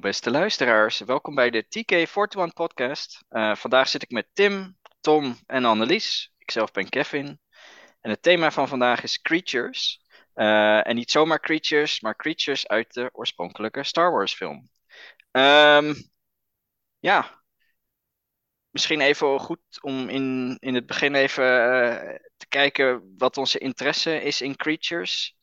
Beste luisteraars, welkom bij de TK41 podcast. Uh, vandaag zit ik met Tim, Tom en Annelies. Ikzelf ben Kevin. En het thema van vandaag is creatures. Uh, en niet zomaar creatures, maar creatures uit de oorspronkelijke Star Wars film. Um, ja, misschien even goed om in, in het begin even uh, te kijken wat onze interesse is in creatures.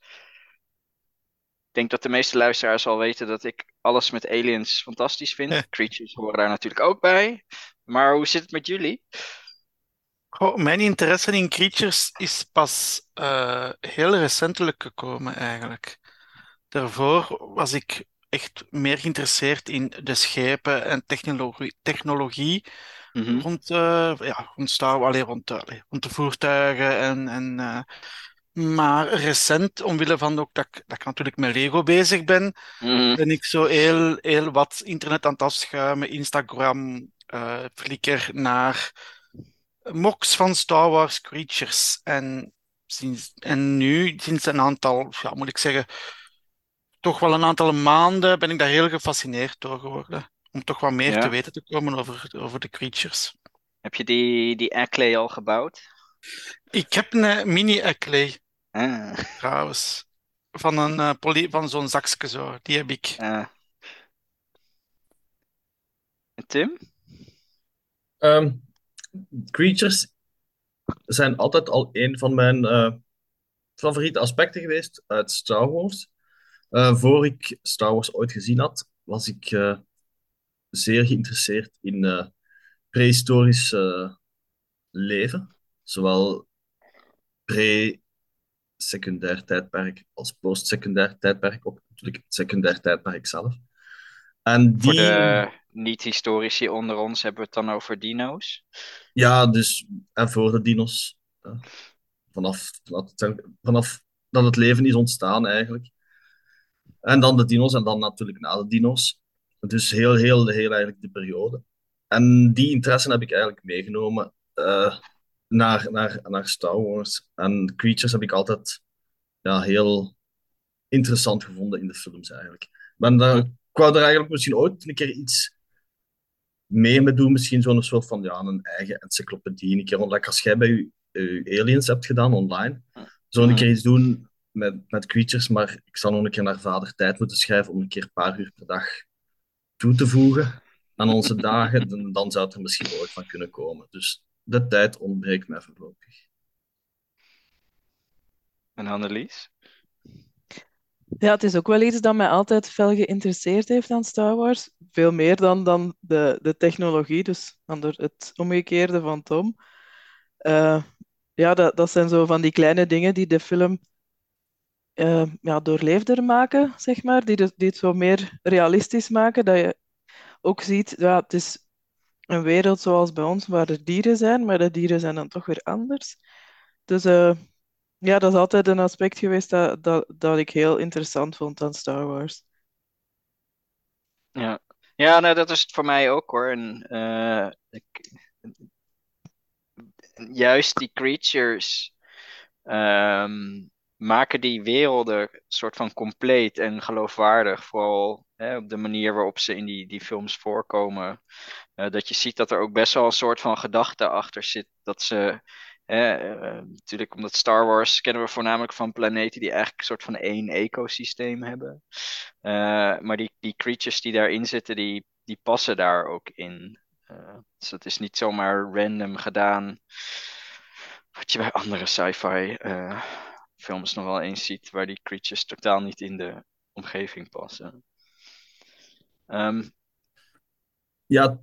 Ik denk dat de meeste luisteraars al weten dat ik alles met aliens fantastisch vind. Creatures horen daar natuurlijk ook bij. Maar hoe zit het met jullie? Goh, mijn interesse in creatures is pas uh, heel recentelijk gekomen eigenlijk. Daarvoor was ik echt meer geïnteresseerd in de schepen en technologie, technologie mm -hmm. rond, uh, ja, rond, Star, allee, rond, rond de voertuigen en, en uh, maar recent, omwille van ook dat ik, dat ik natuurlijk met Lego bezig ben, Mhm. ben ik zo heel, heel wat internet aan het afschuimen, Instagram, eh Flickr, naar mocks van Star Wars creatures. En, sinds, en nu, sinds een aantal, ja, moet ik zeggen, toch wel een aantal maanden ben ik daar heel gefascineerd door geworden. Om toch wat meer Ja. te weten te komen over, over de creatures. Heb je die, die Ackley al gebouwd? Ik heb een mini Ackley Ah, trouwens. Van, een, eh, poly- van zo'n zakje zo. Die heb ik. ah. Tim? Ehm, creatures zijn altijd al een van mijn eh, favoriete aspecten geweest uit Star Wars. Eh, voor ik Star Wars ooit gezien had, was ik eh, zeer geïnteresseerd in eh, prehistorisch eh, leven. Zowel pre-secundair tijdperk als post-secundair tijdperk. Ook natuurlijk het secundair tijdperk zelf. En Voor die... de niet-historici onder ons hebben we het dan over dino's. Ja, dus en voor de dino's. vanaf, vanaf dat het leven is ontstaan eigenlijk. En dan de dino's en dan natuurlijk na de dino's. Dus heel, heel, heel eigenlijk de periode. En die interesse heb ik eigenlijk meegenomen eh, naar, naar, naar Star Wars. En creatures heb ik altijd ja, heel interessant gevonden in de films eigenlijk. Maar daar, ik wou er eigenlijk misschien ooit een keer iets mee mee doen. Misschien zo'n soort van ja, een eigen encyclopedie. Een keer ontdekken als jij bij je, je aliens hebt gedaan online. Zo een Mhm. keer iets doen met, met creatures. Maar ik zal nog een keer naar vader tijd moeten schrijven om een keer een paar uur per dag toe te voegen aan onze dagen. Dan, dan zou het er misschien ooit van kunnen komen. Dus de tijd ontbreekt mij voorlopig. En Annelies? Ja, het is ook wel iets dat mij altijd fel geïnteresseerd heeft aan Star Wars. Veel meer dan, dan de, de technologie, dus dan het omgekeerde van Tom. Eh, ja, dat, dat zijn zo van die kleine dingen die de film eh, ja, doorleefder maken, zeg maar. Die, het- die het zo meer realistisch maken. Dat je ook ziet, ja, het is een wereld zoals bij ons, waar er dieren zijn, maar de dieren zijn dan toch weer anders. Dus eh, ja, dat is altijd een aspect geweest dat, dat, dat ik heel interessant vond aan Star Wars. Ja, ja nou, dat is het voor mij ook hoor. Eh, juist die creatures ehm, maken die werelden soort van compleet en geloofwaardig. Vooral op de manier waarop ze in die, die films voorkomen. Eh, dat je ziet dat er ook best wel een soort van gedachte achter zit. Dat ze, hè, eh, natuurlijk omdat Star Wars kennen we voornamelijk van planeten die eigenlijk een soort van één ecosysteem hebben. Eh, maar die, die creatures die daarin zitten, die, die passen daar ook in. Dus het is niet zomaar random gedaan. Wat je bij andere sci-fi films nog wel eens ziet, waar die creatures totaal niet in de omgeving passen. Ehm, Ja,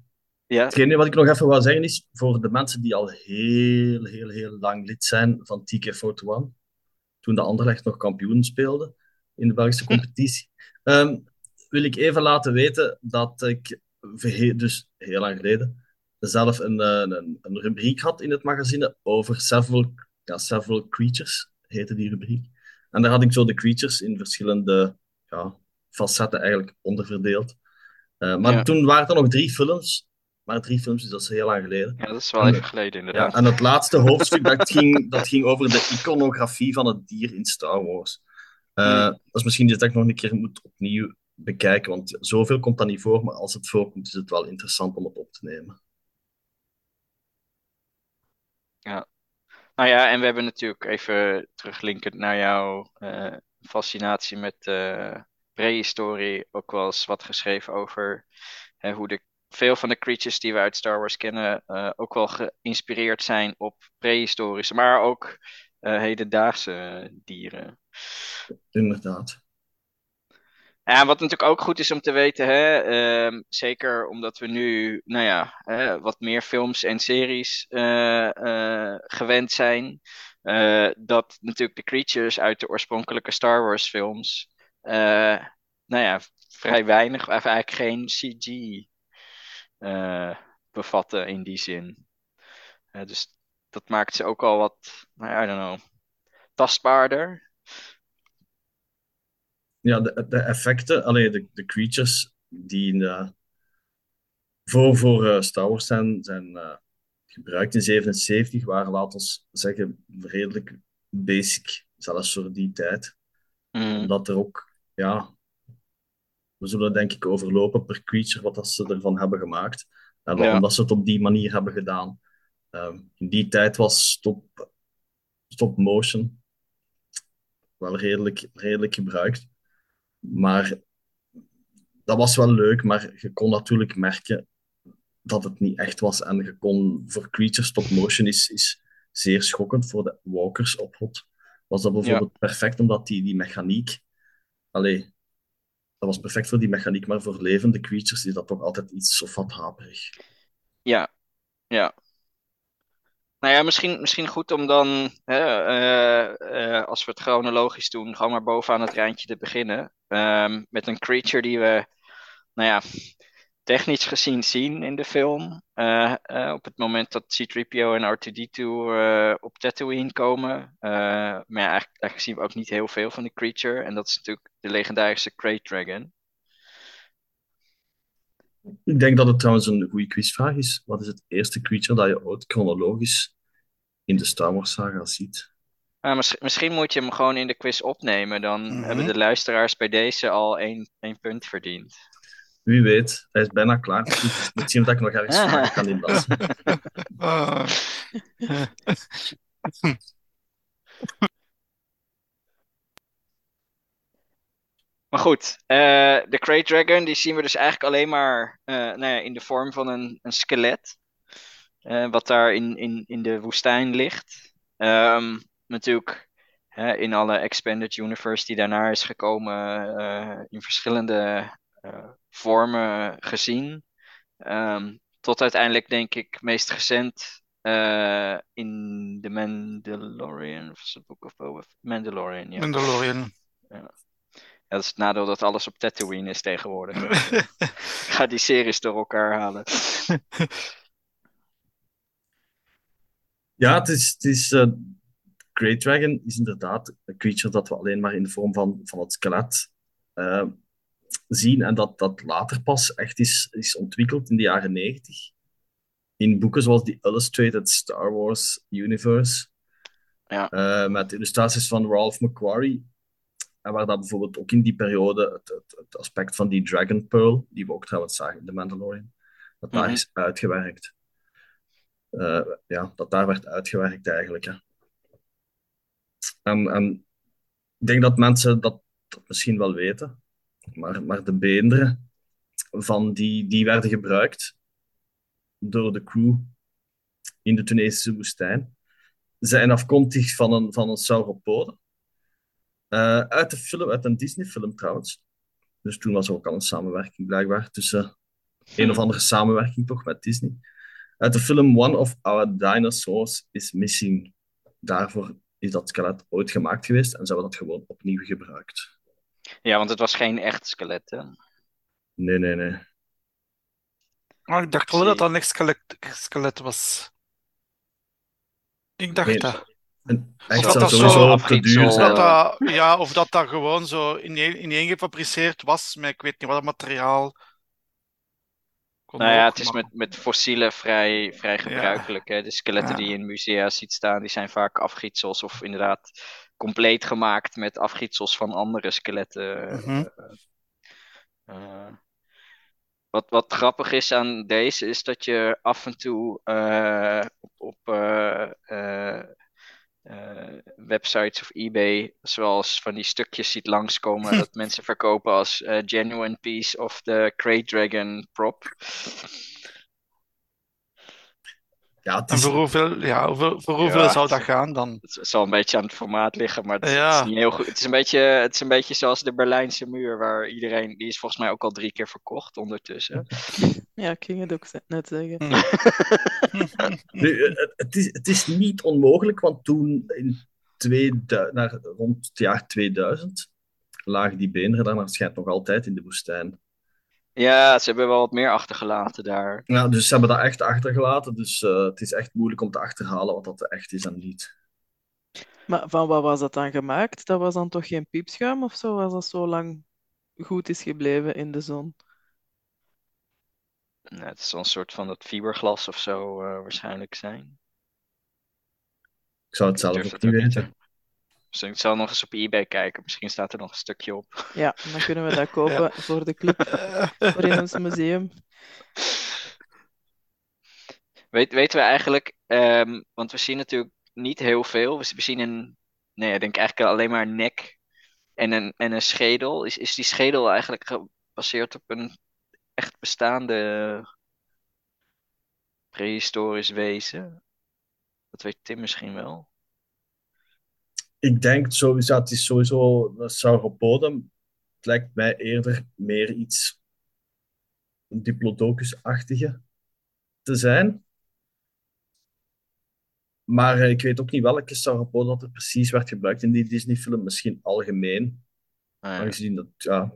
ja, hetgene wat ik nog even wil zeggen is, voor de mensen die al heel, heel, heel lang lid zijn van TK41, toen de Anderlecht nog kampioen speelde in de Belgische competitie, ehm, wil ik even laten weten dat ik, dus heel lang geleden, zelf een, eh, een, een rubriek had in het magazine over several, ja, several creatures, heette die rubriek. En daar had ik zo de creatures in verschillende ja, facetten eigenlijk onderverdeeld. Eh, maar Ja. toen waren er nog drie films, maar drie films, dus dat is heel lang geleden. ja, dat is wel En- even geleden Ja, inderdaad. en het laatste hoofdstuk dat ging, dat ging over de iconografie van het dier in Star Wars. Eh, Hmm. Dat is misschien iets dat ik nog een keer moet opnieuw bekijken. Want zoveel komt dat niet voor, maar als het voorkomt, is het wel interessant om het op te nemen. Ja. Nou ja, en we hebben natuurlijk even teruglinkend naar jouw uh, fascinatie met uh, prehistorie ook wel eens wat geschreven over hè, hoe de, veel van de creatures die we uit Star Wars kennen uh, ook wel geïnspireerd zijn op prehistorische, maar ook hedendaagse dieren. Inderdaad. Ja, wat natuurlijk ook goed is om te weten, hè, ehm, zeker omdat we nu, nou ja, hè, wat meer films en series uh, gewend zijn, dat natuurlijk de creatures uit de oorspronkelijke Star Wars films, nou ja, vrij weinig, of eigenlijk geen CG bevatten in die zin. dus dat maakt ze ook al wat, nou ja, I don't know, tastbaarder ja, de, de effecten, alleen de, de creatures die in de, voor, voor uh, Star Wars zijn, zijn uh, gebruikt in 77, waren, laten we zeggen, redelijk basic, zelfs voor die tijd. Mm. Omdat er ook, ja, we zullen denk ik overlopen per creature wat dat ze ervan hebben gemaakt. En waarom ja. dat ze het op die manier hebben gedaan. Um, in die tijd was stop, stop motion wel redelijk, redelijk gebruikt. Maar dat was wel leuk, maar je kon natuurlijk merken dat het niet echt was. En je kon voor creatures stop motion is, is zeer schokkend voor de walkers op hot. Was dat bijvoorbeeld perfect omdat die, die mechaniek. Allee, dat was perfect voor die mechaniek, maar voor levende creatures is dat toch altijd iets of wat haperig. Ja, ja. Nou ja, misschien, misschien goed om dan, hè, uh, uh, als we het chronologisch doen, gewoon maar bovenaan het rijntje te beginnen. Um, met een creature die we, nou ja, technisch gezien zien in de film. Uh, op het moment dat C-3PO en R2-D2 op Tatooine komen. maar ja, eigenlijk, eigenlijk, zien we ook niet heel veel van die creature. En dat is natuurlijk de legendarische Krayt Dragon. Ik denk dat het trouwens een goede quizvraag is. Wat is het eerste creature dat je ooit chronologisch in de Star Wars saga ziet? Uh, misschien, misschien moet je hem gewoon in de quiz opnemen. Dan mm -hmm. hebben de luisteraars bij deze al één, één punt verdiend. Wie weet, hij is bijna klaar. Misschien dat ik nog ergens vragen kan inlassen. Maar goed, uh, de Krayt Dragon die zien we dus eigenlijk alleen maar uh, nou ja, in de vorm van een, een skelet. Uh, wat daar in, in, in de woestijn ligt. Um, natuurlijk hè, in alle Expanded Universe die daarna is gekomen, in verschillende vormen gezien. Um, tot uiteindelijk denk ik meest recent in The Mandalorian, of the Book of Boba Mandalorian, ja. Mandalorian. Ja. Ja, dat is het nadeel dat alles op Tatooine is tegenwoordig. Ik ga die series door elkaar halen. Ja, het is... Het is uh, Great Dragon is inderdaad een creature dat we alleen maar in de vorm van, van het skelet uh, zien. En dat dat later pas echt is, is ontwikkeld in de jaren negentig. In boeken zoals The Illustrated Star Wars Universe. Ja. Uh, met illustraties van Ralph McQuarrie. En waar dat bijvoorbeeld ook in die periode het, het, het, aspect van die Dragon Pearl, die we ook trouwens zagen in The Mandalorian, dat daar mm -hmm. is uitgewerkt. Uh, ja, dat daar werd uitgewerkt eigenlijk. Hè. En, en ik denk dat mensen dat, dat misschien wel weten, maar, maar de beenderen van die, die werden gebruikt door de crew in de Tunesische woestijn zijn afkomstig van een, van een sauropode. Uh, uit de film, uit een Disney-film trouwens. Dus toen was er ook al een samenwerking blijkbaar tussen een of andere samenwerking toch met Disney. Uit de film One of Our Dinosaurs is Missing. Daarvoor is dat skelet ooit gemaakt geweest en ze hebben dat gewoon opnieuw gebruikt. Ja, want het was geen echt skelet, hè? Nee, nee, nee. Oh, ik dacht wel dat dat een echt skelet, skelet was. Ik dacht Nee, dat. En Of echt dat zou dat sowieso zo op te duur Of zijn. dat dat, ja, of dat dat gewoon zo ineen, ineengefabriceerd was met ik weet niet wat dat materiaal. Kon Nou ja, ook, het is maar- met, met fossielen vrij, vrij gebruikelijk. Hè? De skeletten Ja. die je in musea ziet staan, die zijn vaak afgietsels of inderdaad compleet gemaakt met afgietsels van andere skeletten. Mhm. Eh, wat, wat grappig is aan deze is dat je af en toe eh, op, op eh, eh, eh, websites of eBay zoals van die stukjes ziet langskomen dat mensen verkopen als eh, genuine piece of de Crate Dragon prop. Ja, het En voor hoeveel, ja, voor, voor hoeveel Ja, zou dat gaan dan? Het zal een beetje aan het formaat liggen, maar het, Ja. het is niet heel goed. Het is een beetje, het is een beetje zoals de Berlijnse muur, waar iedereen, die is volgens mij ook al drie keer verkocht ondertussen. Ja, ik ging het ook net zeggen. Hm. nu, eh, het, is, het is niet onmogelijk, want toen in 2000, naar, rond het jaar 2000 lagen die beenderen daar schijnt nog altijd in de woestijn. Ja, ze hebben wel wat meer achtergelaten daar. Ja, dus ze hebben dat echt achtergelaten. Dus eh, het is echt moeilijk om te achterhalen wat dat echt is en niet. Maar van wat was dat dan gemaakt? Dat was dan toch geen piepschuim of zo, als dat zo lang goed is gebleven in de zon? Nou, het zal een soort van dat fiberglas of zo eh, waarschijnlijk zijn. Ik zou het Ik zelf ook niet weten. Dus ik zal nog eens op eBay kijken. Misschien staat er nog een stukje op. Ja, dan kunnen we dat kopen voor de club, voor in ons museum. Weet, weten we eigenlijk, ehm, want we zien natuurlijk niet heel veel. We we zien een, nee, ik denk eigenlijk alleen maar een nek en een, en een schedel. Is, is die schedel eigenlijk gebaseerd op een echt bestaande prehistorisch wezen? Dat weet Tim misschien wel. Ik denk sowieso, het is sowieso een sauropodum. Het lijkt mij eerder meer iets diplodocus-achtige te zijn. Maar eh, ik weet ook niet welke sauropod dat er precies werd gebruikt in die Disney-film. Misschien algemeen. Ah, ja. Aangezien dat, ja,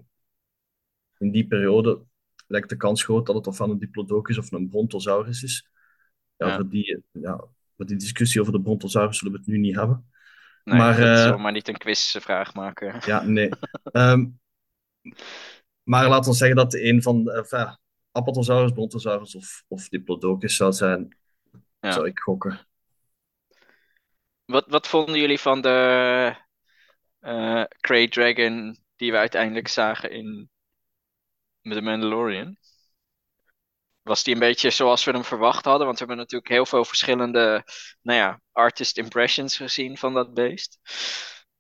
in die periode lijkt de kans groot dat het of van een diplodocus of een brontosaurus is. Ja, Ja. Voor, die, ja, voor die discussie over de brontosaurus zullen we het nu niet hebben. Nee, maar, eh, maar niet een quizvraag maken. Ja, nee. Ehm, maar laten we zeggen dat een van de enfin, Apatosaurus, Brontosaurus of, of Diplodocus zou zijn, Ja. zou ik gokken. Wat, wat vonden jullie van de eh Crate Dragon die we uiteindelijk zagen in The Mandalorian? Was die een beetje zoals we hem verwacht hadden? Want we hebben natuurlijk heel veel verschillende, nou ja, artist impressions gezien van dat beest.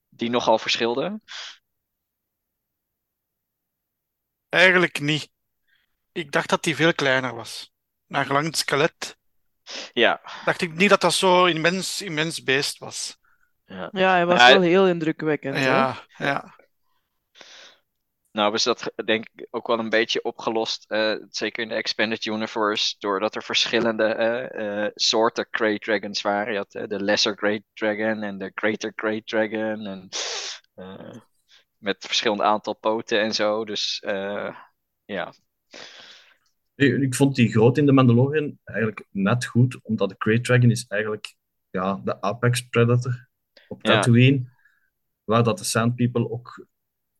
Die nogal verschilden. Eigenlijk niet. Ik dacht dat die veel kleiner was. Naar gelang het skelet Ja, dacht ik niet dat dat zo immens, immens beest was. ja. Ja, hij was Ja, wel heel indrukwekkend. hè? Ja, ja. Nou, is dat denk ik ook wel een beetje opgelost, eh, zeker in de Expanded Universe, doordat er verschillende eh, eh, soorten Great Dragons waren. Je had de Lesser Great Dragon en de Greater Great Dragon, en, met verschillend aantal poten en zo. Dus ja, Ik, vond die groot in de Mandalorian eigenlijk net goed, omdat de Great Dragon is eigenlijk ja, de apex predator op Ja. Tatooine, waar dat de Sand People ook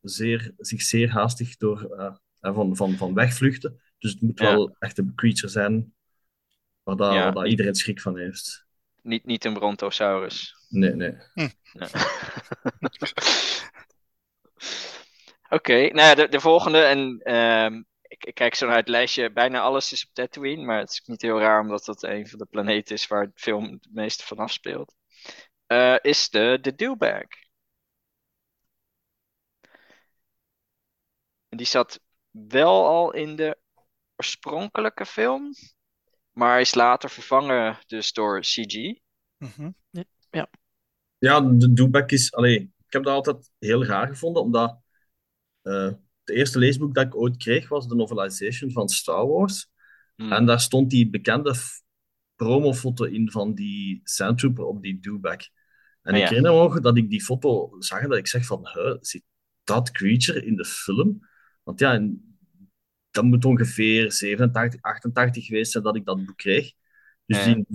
zeer, zich zeer haastig door eh, van, van, van wegvluchten. Dus het moet Ja. wel echt een creature zijn waar, dat, Ja, waar dat iedereen schrik van heeft. niet, niet een Brontosaurus. Nee, nee. Ja. Oké, nou ja, de, de volgende. En ehm, ik, ik kijk zo naar het lijstje. Bijna alles is op Tatooine. Maar het is niet heel raar, omdat dat een van de planeten is waar het film het meeste van afspeelt. Eh, is de, de Dewbag. En die zat wel al in de oorspronkelijke film. Maar is later vervangen dus door CG. Mhm. Ja, de Dewback is... Allee, ik heb dat altijd heel raar gevonden, omdat eh, het eerste leesboek dat ik ooit kreeg was de novelization van Star Wars. Hmm. En daar stond die bekende f- promofoto in van die Sandtrooper op die Dewback. En Ah, ik ja. herinner me nog dat ik die foto zag en dat ik zeg van, huh, zit dat creature in de film? Want ja, dat moet ongeveer 87, 88 geweest zijn dat ik dat boek kreeg. Dus die,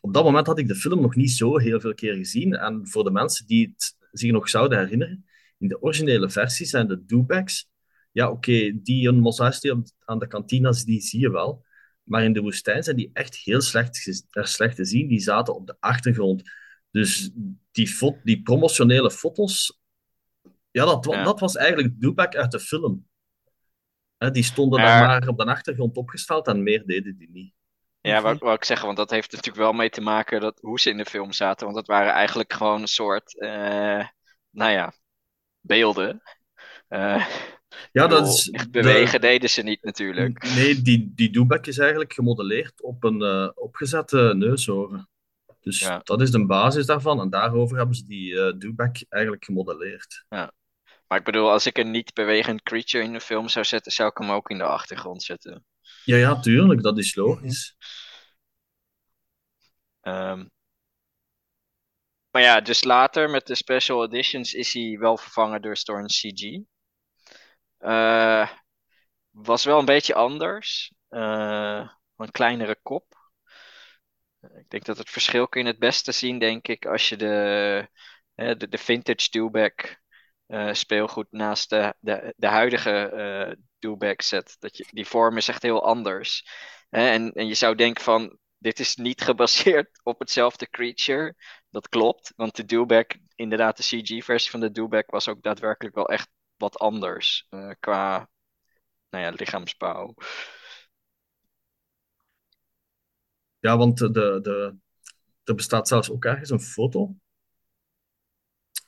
op dat moment had ik de film nog niet zo heel veel keer gezien. En voor de mensen die het zich nog zouden herinneren, in de originele versie zijn de Dewbacks. Ja, oké, die een Mos aan de kantinas, die zie je wel. Maar in de woestijn zijn die echt heel slecht, slecht te zien. Die zaten op de achtergrond. Dus die, die promotionele foto's, ja, dat, Ja. dat was eigenlijk Dewback uit de film. Hè, die stonden Maar- daar maar op de achtergrond opgesteld en meer deden die niet. Ja, Mhm. wou ik zeggen, want dat heeft natuurlijk wel mee te maken dat, hoe ze in de film zaten. Want dat waren eigenlijk gewoon een soort, eh, nou ja, beelden. Eh, Ja, dat is echt de- bewegen deden ze niet natuurlijk. Nee, die, die is eigenlijk gemodelleerd op een eh, opgezette neushoorn. Dus Ja. dat is de basis daarvan. En daarover hebben ze die eh Dubek eigenlijk gemodelleerd. Maar ik bedoel, als ik een niet bewegend creature in de film zou zetten, zou ik hem ook in de achtergrond zetten. Ja, ja, tuurlijk, dat is logisch. Ehm, maar ja, dus later met de special editions is hij wel vervangen door, een CG. Eh, was wel een beetje anders. Eh, een kleinere kop. Ik denk dat het verschil kun je het beste zien, denk ik, als je de, de, de vintage Dewback eh, speelgoed naast de, de, de huidige Dewback zet. Dat je, die vorm is echt heel anders. Hè, en, en je zou denken van, dit is niet gebaseerd op hetzelfde creature. Dat klopt, want de Dewback, inderdaad de CG-versie van de Dewback was ook daadwerkelijk wel echt wat anders eh, qua nou ja, lichaamsbouw. Ja, want de, de, er bestaat zelfs ook ergens een foto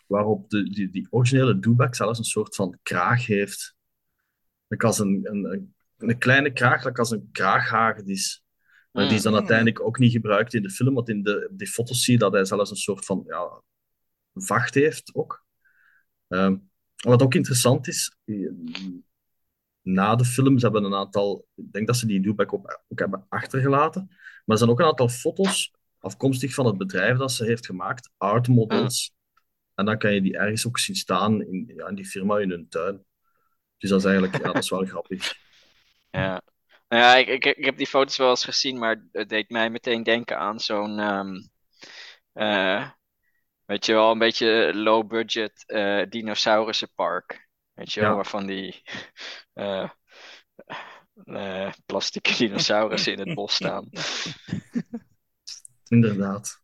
waarop de, die, die originele Dubak zelfs een soort van kraag heeft. Like als een, een, een, een kleine kraag, like als een kraaghaged is. Maar die is dan Mm. uiteindelijk ook niet gebruikt in de film, want in de, die foto's zie je dat hij zelfs een soort van ja, vacht heeft ook. Ehm, wat ook interessant is, eh, na de film, ze hebben een aantal, ik denk dat ze die Dubak ook, ook hebben achtergelaten, maar er zijn ook een aantal foto's afkomstig van het bedrijf dat ze heeft gemaakt, art models. En dan kan je die ergens ook zien staan in, ja, in die firma in hun tuin. Dus dat is eigenlijk, ja, dat is wel grappig. Ja, nou ja ik, ik, ik heb die foto's wel eens gezien, maar het deed mij meteen denken aan zo'n, ehm, eh, weet je wel, een beetje low budget eh dinosaurusenpark. Weet je wel, Ja. waarvan die eh, plastic dinosaurussen in het bos staan. Inderdaad.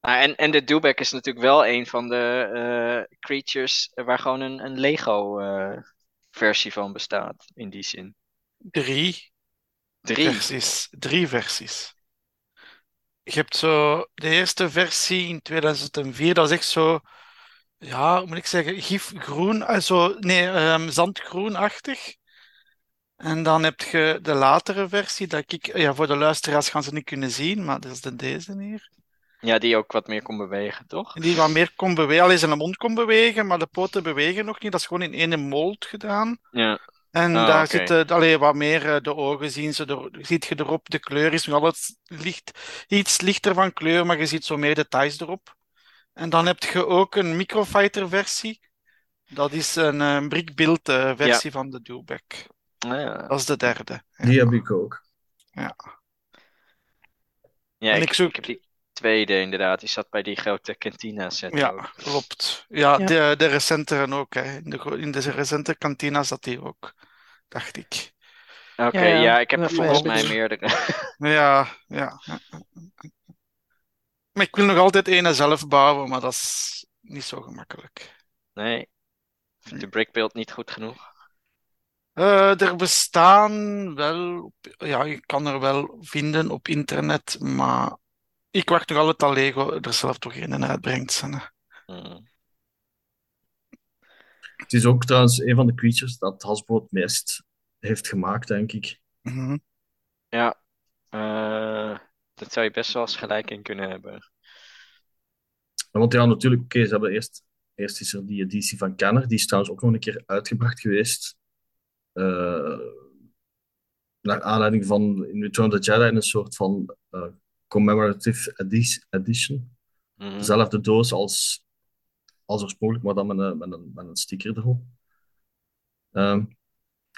Ah, en, en de Dewback is natuurlijk wel een van de eh, creatures waar gewoon een, een Lego eh, versie van bestaat, in die zin. Drie Drie. versies. Drie versies. Je hebt zo de eerste versie in 2004, dat is echt zo, ja, hoe moet ik zeggen, gifgroen, also, nee, ehm, zandgroenachtig. En dan heb je de latere versie, dat ik, ja, voor de luisteraars gaan ze niet kunnen zien, maar dat is de deze hier. Ja, die ook wat meer kon bewegen, toch? Die wat meer kon bewegen, alleen zijn mond kon bewegen, maar de poten bewegen nog niet. Dat is gewoon in ene mold gedaan. Ja. En Ah, daar zitten allee, wat meer eh, de ogen zien ze er, ziet je erop. De kleur is nog altijd licht, iets lichter van kleur, maar je ziet zo meer details erop. En dan heb je ook een microfighter versie. Dat is een, eh, brickbuild eh, versie van de Dewback. Ah, ja. Dat is de derde. Die heb ik ook. Ja, En ik, ik zoek- ik heb die tweede inderdaad. Die zat bij die grote cantina set Ja, ook. klopt. Ja, Ja. De, de recenteren ook. Hè. In, de, in de recente kantina zat die ook, dacht ik. Oké, Ja, ja, ja. ik heb er volgens mij meerdere. Ja, ja. Maar ik wil nog altijd ene zelf bouwen, maar dat is niet zo gemakkelijk. Nee, de brickbuild niet goed genoeg. Eh, er bestaan wel, ja, je kan er wel vinden op internet, maar ik wacht nog altijd dat Lego er zelf toch in en uitbrengt. Hmm. Het is ook trouwens een van de creatures dat Hasbro het meest heeft gemaakt, denk ik. Mhm. Ja, eh, dat zou je best wel eens gelijk in kunnen hebben. Want ja, natuurlijk, oké, ze hebben eerst, eerst is er die editie van Kenner, die is trouwens ook nog een keer uitgebracht geweest. eh, naar aanleiding van in Return of the Jedi een soort van eh, commemorative edi- edition. Mhm. Dezelfde doos als, als oorspronkelijk, maar dan met een, met een, met een sticker erop. Ehm,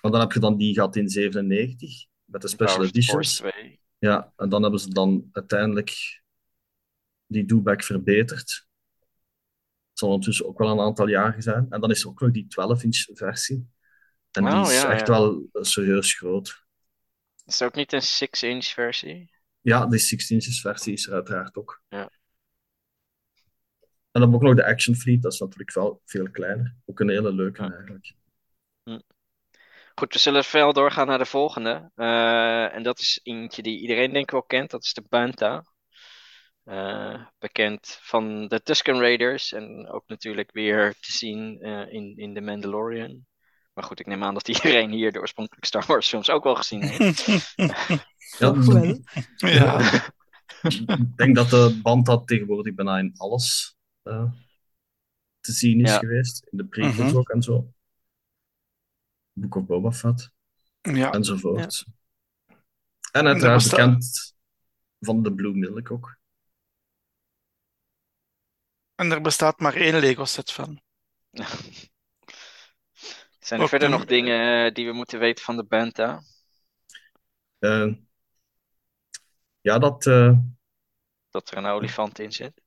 maar dan heb je dan die gehad in 97 met de special Power editions. Force 2. Ja, en dan hebben ze dan uiteindelijk die doback verbeterd. Het zal ondertussen ook wel een aantal jaren zijn. En dan is er ook nog die 12-inch versie. En die Oh, is ja, echt ja. wel serieus groot. Is het ook niet een 6-inch versie? Ja, die 16 inches versie is er uiteraard ook. En dan ook nog de Action Fleet, dat is natuurlijk wel veel kleiner. Ook een hele leuke Ja. eigenlijk. Goed, we zullen veel doorgaan naar de volgende. Eh, en dat is eentje die iedereen denk ik wel kent. Dat is de Banta. Eh, bekend van de Tusken Raiders. En ook natuurlijk weer te zien eh, in, in The Mandalorian. Maar goed, ik neem aan dat iedereen hier de oorspronkelijke Star Wars films ook wel gezien heeft. Ja, ja. ik denk dat de Banta tegenwoordig bijna in alles eh, te zien is Ja. geweest. In de prequels Mhm. ook en zo. Book of Boba Fett. ja. enzovoort. En er uiteraard bekend van de Blue Milk ook. En er bestaat maar één Lego-set van. Zijn er Ook verder nog dingen eh, die we moeten weten van de Banta? Eh, ja, dat, eh, Dat er een olifant in zit.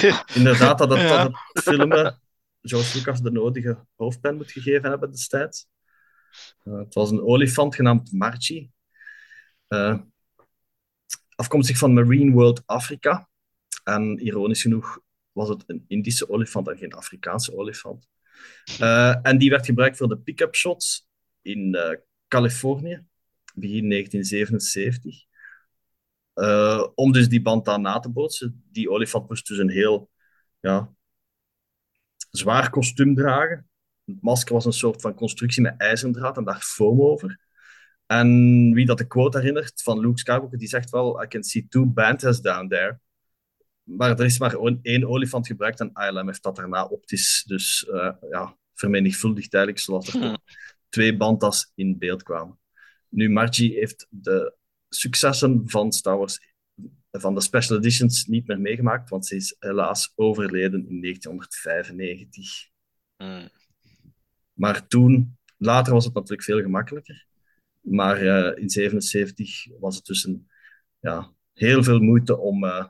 ja, inderdaad, dat het, Ja. dat het filmen George Lucas de nodige hoofdpen moet gegeven hebben destijds. Eh, het was een olifant genaamd Marchi. Eh, afkomstig van Marine World Afrika. En ironisch genoeg was het een Indische olifant en geen Afrikaanse olifant. Eh, en die werd gebruikt voor de pick-up shots in eh, Californië, begin 1977. Eh, om dus die band na te bootsen. Die olifant moest dus een heel ja, zwaar kostuum dragen. Het masker was een soort van constructie met ijzerdraad en daar foam over. En wie dat de quote herinnert van Luke Skywalker, die zegt wel, I can see two bantas down there. Maar er is maar één olifant gebruikt en ILM heeft dat daarna optisch dus eh ja, vermenigvuldigd eigenlijk, zodat er Hm. twee bantas in beeld kwamen. Nu, Margie heeft de successen van Star Wars, van de special editions, niet meer meegemaakt, want ze is helaas overleden in 1995. Hmm. Maar toen, later was het natuurlijk veel gemakkelijker. Maar eh, in 77 was het dus een, ja, heel veel moeite om eh,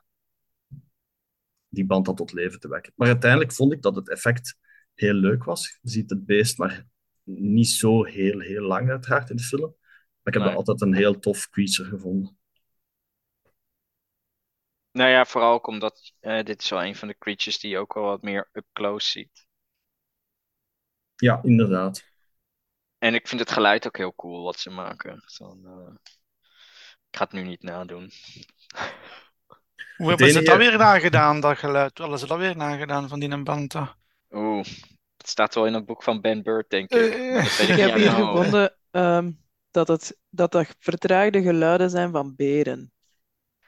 die band tot leven te wekken. Maar uiteindelijk vond ik dat het effect heel leuk was. Je ziet het beest, maar niet zo heel, heel lang uiteraard in de film. Maar ik heb Nee. dat altijd een heel tof creature gevonden. Nou ja, vooral ook omdat eh, dit is wel een van de creatures die je ook wel wat meer up close ziet. Ja, inderdaad. En ik vind het geluid ook heel cool wat ze maken. Eh, Ik ga het nu niet nadoen. Hoe hebben ze dat weer nagedaan, dat geluid? Hoe hadden ze dat weer nagedaan van die Banta? Oeh, het staat wel in het boek van Ben Bird, denk ik. Eh, weet Ik ik heb hier gevonden ehm, dat, het, dat dat vertraagde geluiden zijn van beren.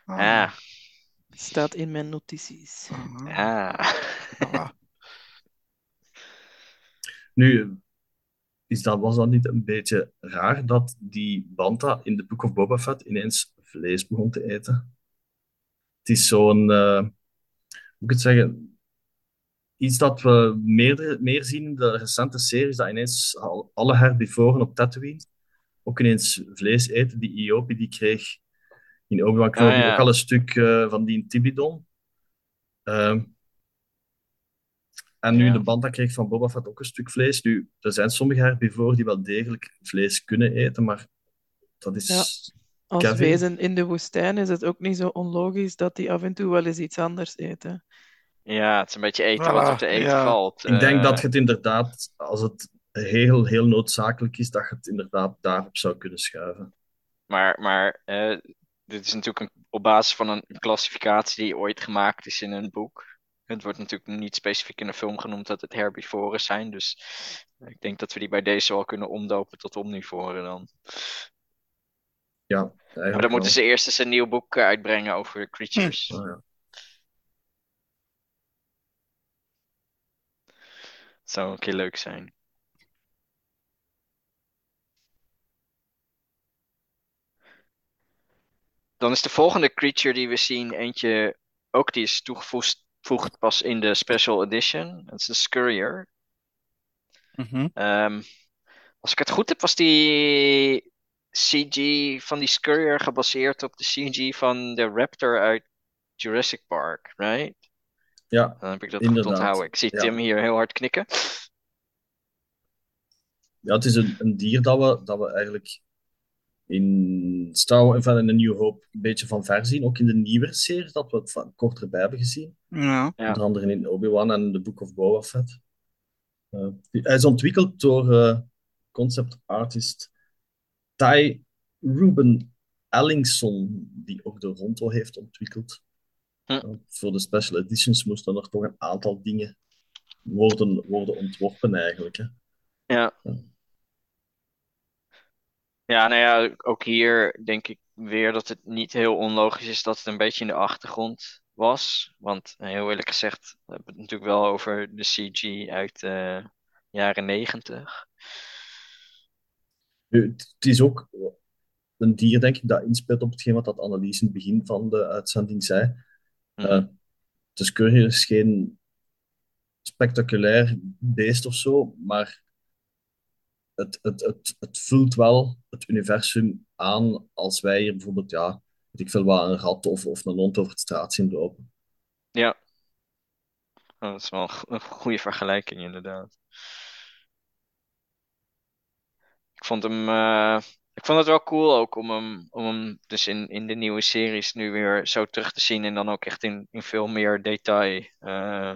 Ah, Staat in mijn notities. Ah. ah. Ah. Nu, is dat, was dat niet een beetje raar dat die Banta in de Book of Boba Fett ineens vlees begon te eten? Het is zo'n, eh, hoe moet ik het zeggen, iets dat we meer, meer zien in de recente series, dat ineens al- alle herbivoren op Tatooine ook ineens vlees eten. Die Iopi die kreeg in Obi-Wan Kenobi Ah, ja. ook al een stuk eh, van die Tibidon. Ehm, en nu Ja. de Banta kreeg van Boba Fett ook een stuk vlees. Nu, er zijn sommige herbivoren die wel degelijk vlees kunnen eten, maar dat is... Ja. Als Kevin? wezen in de woestijn is het ook niet zo onlogisch dat die af en toe wel eens iets anders eten. Ja, het is een beetje eten wat op te eten ja. valt. Ik denk Eh, dat je het inderdaad, als het heel, heel noodzakelijk is, dat je het inderdaad daarop zou kunnen schuiven. Maar, maar eh, dit is natuurlijk een, op basis van een klassificatie die ooit gemaakt is in een boek. Het wordt natuurlijk niet specifiek in een film genoemd dat het herbivoren zijn. Dus ik denk dat we die bij deze wel kunnen omdopen tot omnivoren dan. Ja, Maar dan moeten ze eerst eens een nieuw boek eh, uitbrengen over creatures. Ah, ja. Zou een keer leuk zijn. Dan is de volgende creature die we zien eentje, ook die is toegevoegd toegevoegd pas in de special edition. Dat is de Scurrier. Mhm. Ehm, als ik het goed heb, was die CG van die Scurrier gebaseerd op de CG van de Raptor uit Jurassic Park, right? Ja, Dan heb ik dat Inderdaad, goed onthouden. Ik zie ja. Tim hier heel hard knikken. ja, het is een, een dier dat we, dat we eigenlijk in Star Wars, enfin, in A New Hope een beetje van ver zien. Ook in de nieuwere series, dat we het van kort erbij hebben gezien. Ja. Onder andere in Obi-Wan en The Book of Boba Fett. Eh, hij is ontwikkeld door eh, concept artist Ty Ruben Ellingson, die ook de Ronto heeft ontwikkeld. Hm. Eh, voor de special editions moesten er toch een aantal dingen worden, worden ontworpen eigenlijk. Hè. Ja. Ja. Ja, nou ja, ook hier denk ik weer dat het niet heel onlogisch is dat het een beetje in de achtergrond was. Want eh, heel eerlijk gezegd, we hebben het natuurlijk wel over de CG uit de jaren negentig. Nu, Het is ook een dier, denk ik, dat inspeelt op hetgeen wat dat Annelies in het begin van de uitzending zei. Mhm. Eh, het is geen spectaculair beest of zo, maar het, het, het, het vult wel het universum aan als wij hier bijvoorbeeld, ja, weet ik veel wat, een rat of, of een hond over de straat zien lopen. Ja. Dat is wel een goede vergelijking, inderdaad. Vond hem, eh, ik vond het wel cool ook om hem, om hem dus in, in de nieuwe series nu weer zo terug te zien en dan ook echt in, in veel meer detail. Eh,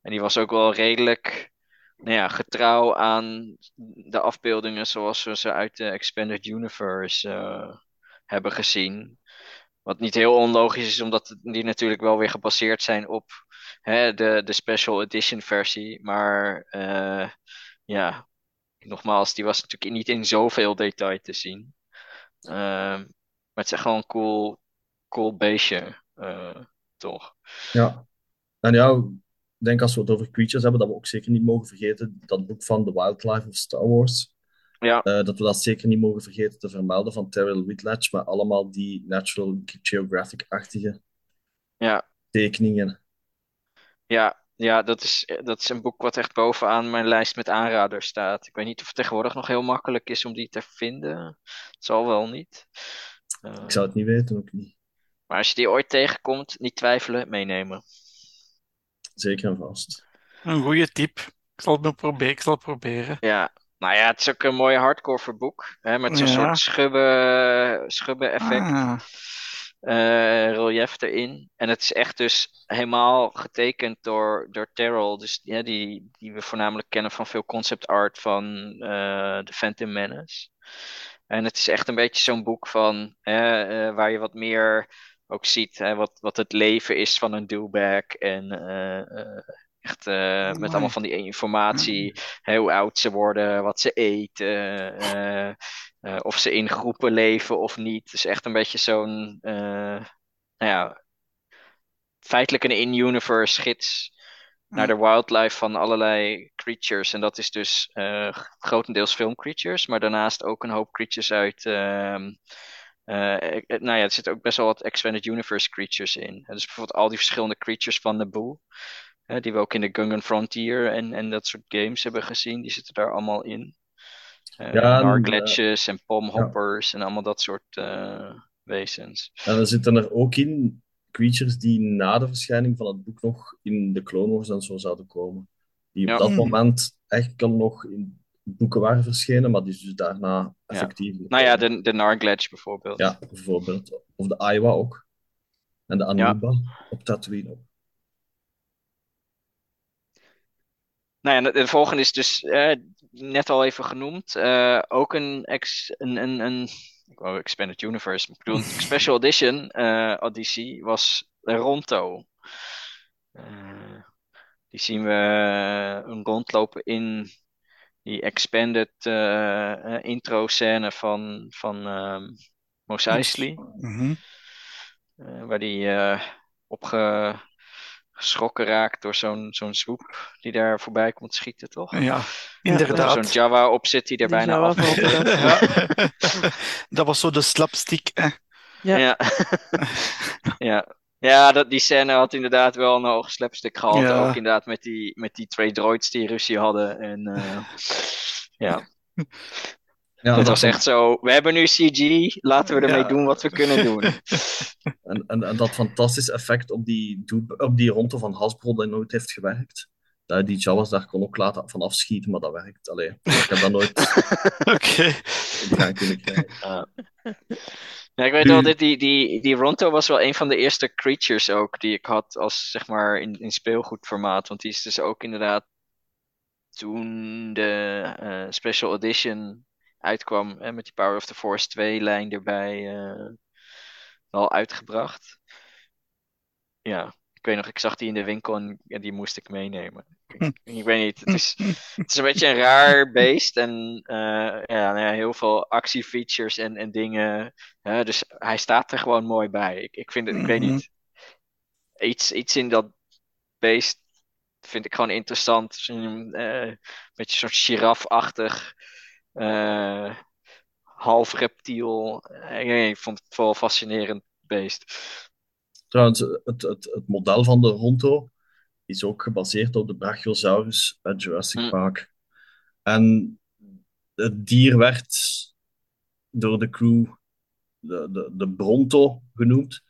en die was ook wel redelijk, nou ja, getrouw aan de afbeeldingen zoals we ze uit de Expanded Universe eh, hebben gezien. Wat niet heel onlogisch is, omdat die natuurlijk wel weer gebaseerd zijn op hè, de, de special edition versie. Maar ja, nogmaals, die was natuurlijk niet in zoveel detail te zien. Ehm, maar het is echt wel een cool, cool beestje, eh, toch? Ja. En ja, ik denk als we het over creatures hebben, dat we ook zeker niet mogen vergeten dat boek van The Wildlife of Star Wars. Ja, Eh, dat we dat zeker niet mogen vergeten te vermelden van Terrell Whitlatch, maar allemaal die Natural Geographic-achtige ja, tekeningen. ja, ja dat, is, dat is een boek wat echt bovenaan mijn lijst met aanraders staat. Ik weet niet of het tegenwoordig nog heel makkelijk is om die te vinden. Het zal wel niet. Eh, Ik zou het niet weten, ook niet. maar als je die ooit tegenkomt, niet twijfelen, meenemen. Zeker en vast. Een goede tip. Ik zal het proberen. Ik zal het proberen. Ja, nou ja, het is ook een mooi hardcore boek. Hè, met zo'n Ja. soort schubben, schubben effect. Ah, eh, relief erin. En het is echt dus helemaal getekend door, door Terrell. Dus ja, die, die we voornamelijk kennen van veel concept art van eh The Phantom Menace. En het is echt een beetje zo'n boek van eh, waar je wat meer ook ziet hè, wat, wat het leven is van een douchebag. En eh, eh, echt eh, met Mooi. allemaal van die informatie. hè, hoe oud ze worden, wat ze eten. eh, eh, of ze in groepen leven of niet. Dus echt een beetje zo'n, nou ja, feitelijk een in-universe gids naar de wildlife van allerlei creatures. En dat is dus grotendeels filmcreatures, maar daarnaast ook een hoop creatures uit. eh, nou ja, er zitten ook best wel wat Expanded Universe creatures in. Dus bijvoorbeeld al die verschillende creatures van Naboo. Hè, die we ook in de Gungan Frontier en, en dat soort games hebben gezien. Die zitten daar allemaal in. Uh, Ja, en, Nargletjes en pomhoppers en allemaal dat soort eh, wezens. En er zitten er ook in creatures die na de verschijning van het boek nog in de Clone Wars en zo zouden komen. Die op Ja. dat Hmm. moment echt kan nog in boeken waren verschenen, maar die dus daarna effectief. Nou ja, de, de Nargletch bijvoorbeeld. Ja, bijvoorbeeld. Of de Aiwa ook. En de Anuba op Tatooine ook. Nou ja, de, de volgende is dus eh, net al even genoemd. eh, ook een, ex, een, een, een ik wou Expanded Universe. Ik bedoel, een Special Edition Odyssey was Ronto. Die zien we eh, rondlopen in die expanded intro scène van, van ehm Mos Eisley. mhm. Waar die eh, opgeschrokken raakt door zo'n zo'n swoep die daar voorbij komt schieten, toch? Ja, er inderdaad. zo'n Java op zit die er Die bijna af. Ja. Dat was zo de slapstick. Hè. Ja. Ja, ja. ja dat, die scène had inderdaad wel een hoog slapstick gehad. Ja. Ook inderdaad met die, met die twee droids die ruzie hadden. En eh, ja, Ja, dat was echt zo. We hebben nu CG, laten we ermee Ja. doen wat we kunnen doen. En, en, en dat fantastische effect op die, op die ronde van Hasbro dat nooit heeft gewerkt. dat die Jawas daar kon ook laten van afschieten, maar dat werkt. Allee, ik heb dat nooit Oké. gedaan kunnen krijgen. Ja. Ja, ik weet wel, dit, die, die, die Ronto was wel een van de eerste creatures ook die ik had als zeg maar in, in speelgoedformaat. Want die is dus ook inderdaad toen de eh, Special Edition uitkwam hè, met die Power of the Force 2 lijn erbij eh, wel uitgebracht. Ja, ik weet nog, ik zag die in de winkel en ja, die moest ik meenemen. Ik, ik weet niet, het is, het is een beetje een raar beest en eh, ja, nou ja, heel veel actiefeatures en, en dingen. hè, dus hij staat er gewoon mooi bij. Ik, ik vind het, ik weet Mhm. niet, iets, iets in dat beest vind ik gewoon interessant. Zo'n, eh, Een beetje een soort girafachtig, eh, half reptiel. Eh, ik, vond het wel een fascinerend beest. Trouwens, het, het, het model van de Ronto is ook gebaseerd op de Brachiosaurus uit Jurassic Hm. Park. En het dier werd door de crew de, de, de Bronto genoemd.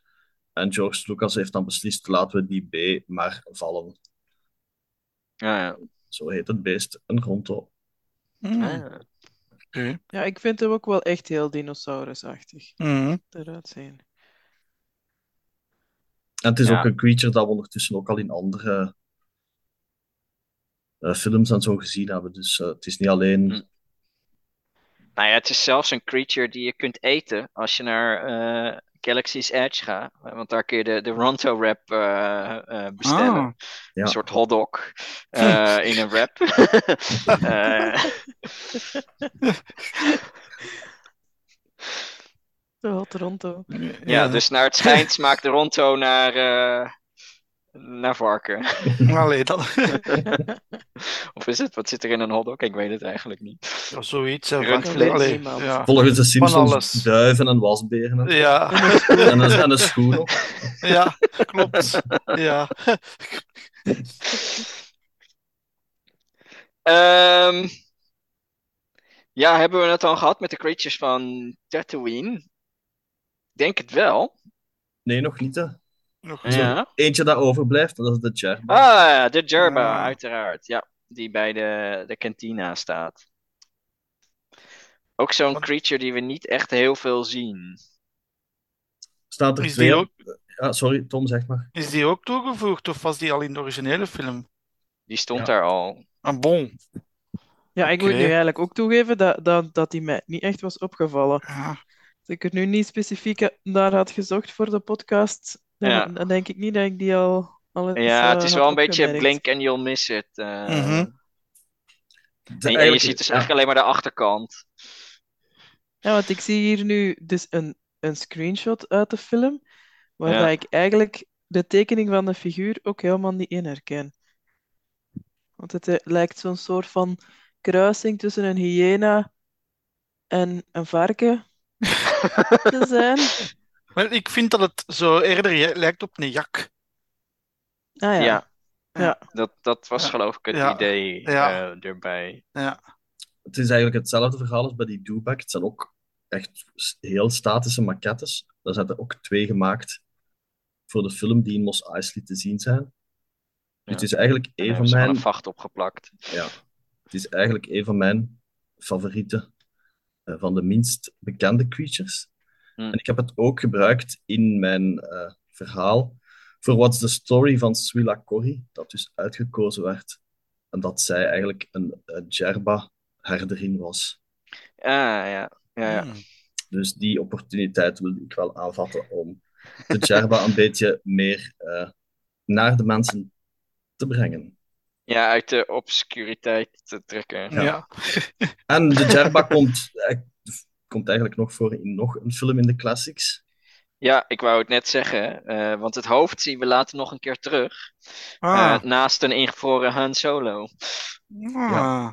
En George Lucas heeft dan beslist, laten we die B maar vallen. Ja, ja. Zo heet het beest, een Ronto. Hmm, Ah. Ja, ik vind hem ook wel echt heel dinosaurusachtig Mhm. eruit zien. En het is Ja. ook een creature dat we ondertussen ook al in andere eh, films en zo gezien hebben. Dus eh, het is niet alleen... Hm. Nou ja, het is zelfs een creature die je kunt eten als je naar eh, Galaxy's Edge gaat. Want daar kun je de, de Ronto wrap eh, eh, bestellen. Ja. Een soort hotdog eh, in een wrap. Eh, De Hot Toronto. ja, dus naar het schijnt smaakt de Ronto naar, eh, naar varken. Allee. Of is het? Wat zit er in een hotdog? Ik weet het eigenlijk niet. Ja, zoiets. Rundvlees. Ja. Volgens de Simpsons duiven en wasberen. En, Ja, en, een, en een schoen ja, klopt. Ja. Ehm, ja, hebben we het dan gehad met de creatures van Tatooine? Ik denk het wel. Nee, nog niet. Hè. Nog. Ja. Eentje dat overblijft, dat is de Jerba. Ah, ja, de Jerba, Ah. uiteraard. Ja, die bij de, de kantina staat. Ook zo'n creature die we niet echt heel veel zien. Staat er Is twee... die ook, Ja, sorry, Tom, zeg maar. is die ook toegevoegd of was die al in de originele film? Die stond Ja. daar al. Ah, bon. Ja, ik moet nu eigenlijk ook toegeven dat, dat, dat die mij niet echt was opgevallen. Ja. Als ik er nu niet specifiek naar had gezocht voor de podcast, dan, Ja. dan denk ik niet dat ik die al, al Ja, het eh, is wel een beetje blink and you'll miss it. De- En, en je ziet dus eigenlijk alleen maar de achterkant. Ja, want ik zie hier nu dus een, een screenshot uit de film, waar Ja. dat ik eigenlijk de tekening van de figuur ook helemaal niet in herken. Want het eh, lijkt zo'n soort van kruising tussen een hyena en een varken te zijn. Wel, ik vind dat het zo eerder lijkt op een jak. Ah ja. Ja, Ja. dat, dat was Ja. geloof ik het Ja. idee Ja. eh, erbij. Ja. Het is eigenlijk hetzelfde verhaal als bij die Dewback. Het zijn ook echt heel statische maquettes. Daar zijn er ook twee gemaakt voor de film die in Mos Eisley te zien zijn. Ja. Het is eigenlijk En een van mijn... een vacht opgeplakt. Ja, het is eigenlijk een van mijn favorieten. eh, van de minst bekende creatures. Hm. En ik heb het ook gebruikt in mijn eh, verhaal voor What's the Story van Swila Corrie, dat dus uitgekozen werd. En dat zij eigenlijk een eh, Jerba-herderin was. Ah, ja. Ja, ja. Hmm. Dus die opportuniteit wilde ik wel aanvatten om de Jerba een beetje meer eh, naar de mensen te brengen. ja, uit de obscuriteit te trekken. Ja. Ja. En de Jerba komt, komt eigenlijk nog voor in nog een film in de classics. Ja, ik wou het net zeggen, eh, want het hoofd zien we later nog een keer terug. Ah. eh, naast een ingevroren Han Solo. Ah.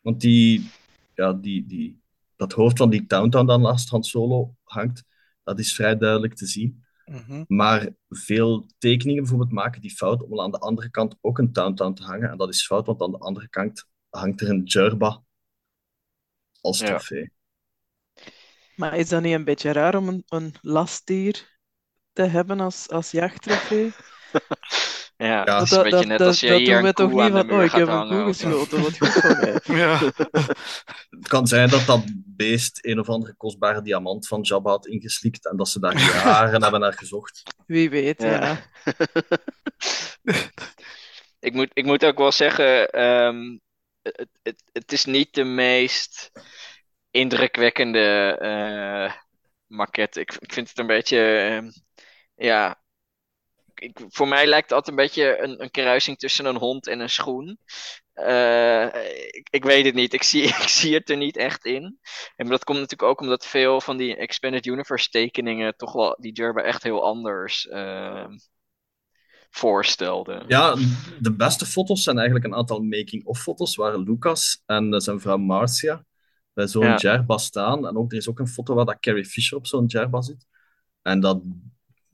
Want die, ja, die, die, dat hoofd van die Countdown dat naast Han Solo hangt, dat is vrij duidelijk te zien. Mhm. Maar veel tekeningen bijvoorbeeld maken die fout om aan de andere kant ook een Countdown te hangen. En dat is fout, want aan de andere kant hangt er een Jerba als Ja. trofee. Maar is dat niet een beetje raar om een, een lastdier te hebben als, als jachttrofee? Ja, Ja. het is een Dat, beetje dat, net dat, als je dat hier doen we een toch koe niet van, oh, ik gaat heb een hangen. koe gesloten, wat goed van mij. Ja. Het kan zijn dat dat beest een of andere kostbare diamant van Jabba had ingeslikt en dat ze daar jaren hebben naar gezocht. Wie weet, Ja. ja. Ik moet, ik moet ook wel zeggen, ehm, het, het, het is niet de meest indrukwekkende maquette. Ik, ik vind het een beetje, ehm, ja, ik, voor mij lijkt het altijd een beetje een, een kruising tussen een hond en een schoen. Eh, ik, weet het niet, ik zie, ik zie het er niet echt in. En dat komt natuurlijk ook omdat veel van die Expanded Universe tekeningen toch wel die Jerba echt heel anders voorstelden. Ja, de beste foto's zijn eigenlijk een aantal making-of foto's waar Lucas en eh, zijn vrouw Marcia bij zo'n Ja. Jerba staan. En ook, er is ook een foto waar dat Carrie Fisher op zo'n Jerba zit. En dat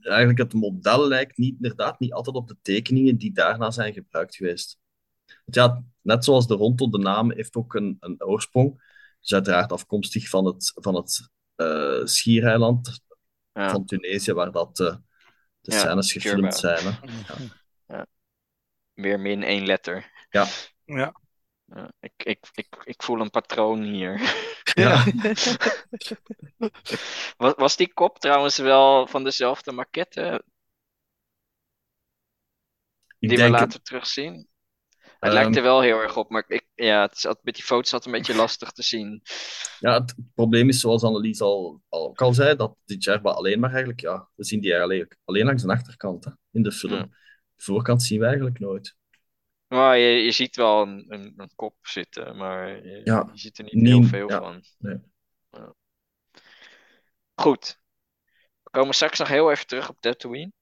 eigenlijk het model lijkt niet, inderdaad niet altijd op de tekeningen die daarna zijn gebruikt geweest. Want ja, net zoals de Ronto, de naam heeft ook een, een oorsprong. Dus uiteraard afkomstig van het, van het eh, schiereiland Ja. van Tunesië, waar dat, eh, de Ja, scènes gefilmd zijn. Hè. Weer min één letter. Ja. Ja, ik, ik, ik, ik voel een patroon hier. Ja. Was, was die kop trouwens wel van dezelfde maquette Ik die we later terugzien? Het Ehm, lijkt er wel heel erg op, maar ik, ja, het met die foto's altijd een beetje lastig te zien. ja, het probleem is, zoals Annelies al, al, ook al zei, dat die Jerba alleen maar eigenlijk, ja, we zien die eigenlijk alleen langs de achterkant hè, in de film. Ja. De voorkant zien we eigenlijk nooit. Maar je, je ziet wel een, een, een kop zitten, maar je, Ja, je ziet er niet niet- heel veel ja, van. nee. Ja. Goed. We komen straks nog heel even terug op Tatooine.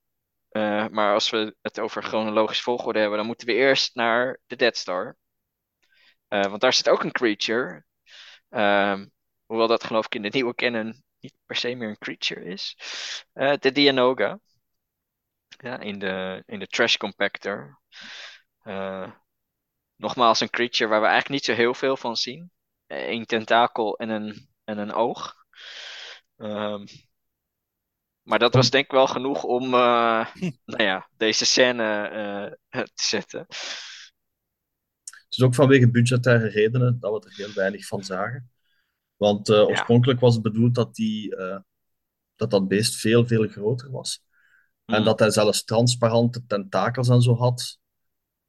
Eh, maar als we het over chronologisch volgorde hebben, dan moeten we eerst naar de Dead Star. Eh, want daar zit ook een creature. Ehm, hoewel dat geloof ik in de nieuwe canon niet per se meer een creature is. Eh, de Dianoga. Ja, in de, in de Trash Compactor. Nogmaals een creature waar we eigenlijk niet zo heel veel van zien. Eén tentakel en een, en een oog. Ehm, maar dat was denk ik wel genoeg om eh, nou ja, deze scène eh, te zetten. Het is ook vanwege budgettaire redenen dat we er heel weinig van zagen. Want eh, oorspronkelijk was het bedoeld dat, die, dat dat beest veel, veel groter was. En Mm. dat hij zelfs transparante tentakels en zo had.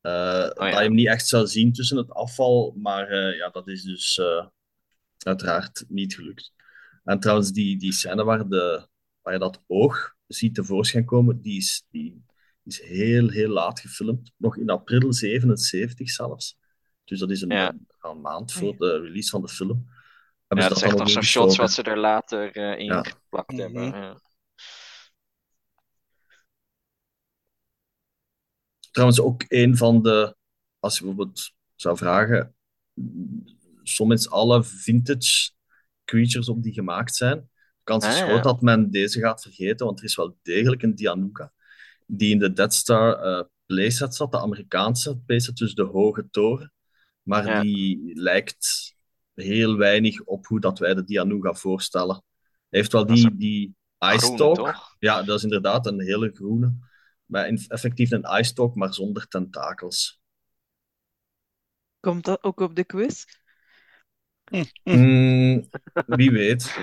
Oh, Dat je hem niet echt zou zien tussen het afval. Maar ja, dat is dus uiteraard niet gelukt. En trouwens, die, die scène waar, de, waar je dat oog ziet tevoorschijn komen, die is, die is heel, heel laat gefilmd. Nog in april 77 zelfs. Dus dat is een, Ja. een maand voor de release van de film. Hebben Ja, ze dat is dan echt nog zo'n shots wat ze er later eh in Ja. geplakt hebben. Mhm. Ja. Trouwens, ook een van de, als je bijvoorbeeld zou vragen, soms alle vintage creatures op die gemaakt zijn, kans is Ah, groot ja. dat men deze gaat vergeten, want er is wel degelijk een Dianuka die in de Death Star eh, playset zat, de Amerikaanse playset, dus de hoge toren. Maar Ja. die lijkt heel weinig op hoe dat wij de Dianuga voorstellen. Hij heeft wel die, die Ice Talk. Ja, dat is inderdaad een hele groene. Maar in- effectief een ice talk, maar zonder tentakels. Komt dat ook op de quiz? Mm, wie weet.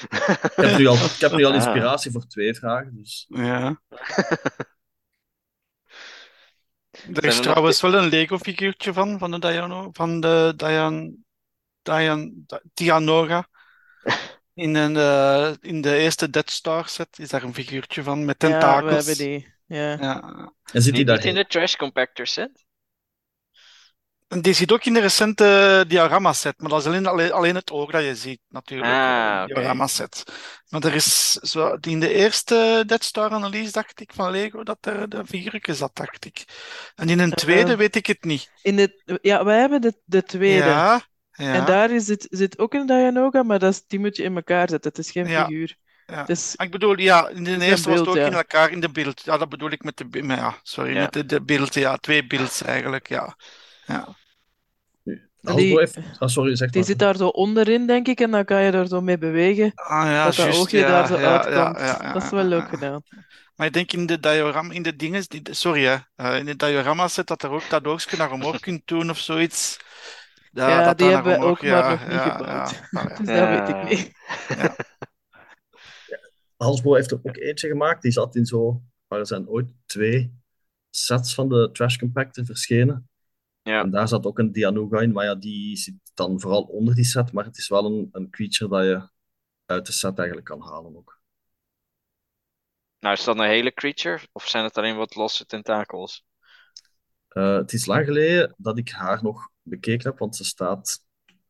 Ik heb nu al, ik heb nu al inspiratie voor twee vragen. Dus. Ja. Er er is trouwens wel een Lego-figuurtje van, van de Diano, van de Dian, Dian, Dianoga. In, een, eh, in de eerste Dead Star set is daar een figuurtje van met Ja, we tentakels. hebben die. Ja. Ja. En zit daar niet in de trash compactor set? En die zit ook in de recente diorama set, maar dat is alleen, alleen, alleen het oog dat je ziet, natuurlijk. Ah, eh, set. Maar er is zo, in de eerste Dead Star analyse, dacht ik, van Lego, dat er de figuurtje zat, dacht ik. En in een tweede Eh, weet ik het niet. In de, ja, wij hebben de, de tweede. Ja, ja. En daar is het, zit ook een Dianoga, maar dat is, die moet je in elkaar zetten. Het is geen Ja. figuur. Ja. Dus ik bedoel, ja, in de eerste was het ook ja. in elkaar in de beeld. Ja, dat bedoel ik met de, maar ja, sorry, Ja. met de, de beeld, ja, twee beelds eigenlijk, ja. Ja, die- heeft... Ah, sorry, zeg die zit daar zo onderin, denk ik, en dan kan je er zo mee bewegen. ah, ja dat dat juist, oogje ja, daar zo ja, uitkomt. ja, ja, ja, dat is wel leuk ja. gedaan. Maar ik denk in de diorama, in de dingen, sorry hè, eh, in de diorama zit dat er ook dat oogstje naar omhoog kunt doen of zoiets. Ja, Ja, dat die dat hebben naar we ook maar ja, nog niet ja, gebouwd. ja. Allee. Dus dat weet ik Ja. niet. Hasbro heeft er ook eentje gemaakt. Die zat in zo... Maar er zijn ooit twee sets van de Trash Compactor verschenen. Ja. En daar zat ook een Dianuga in. Maar ja, die zit dan vooral onder die set. Maar het is wel een, een creature dat je uit de set eigenlijk kan halen ook. Nou, is dat een hele creature? Of zijn het alleen wat losse tentakels? Eh, het is lang geleden dat ik haar nog bekeken heb, want ze staat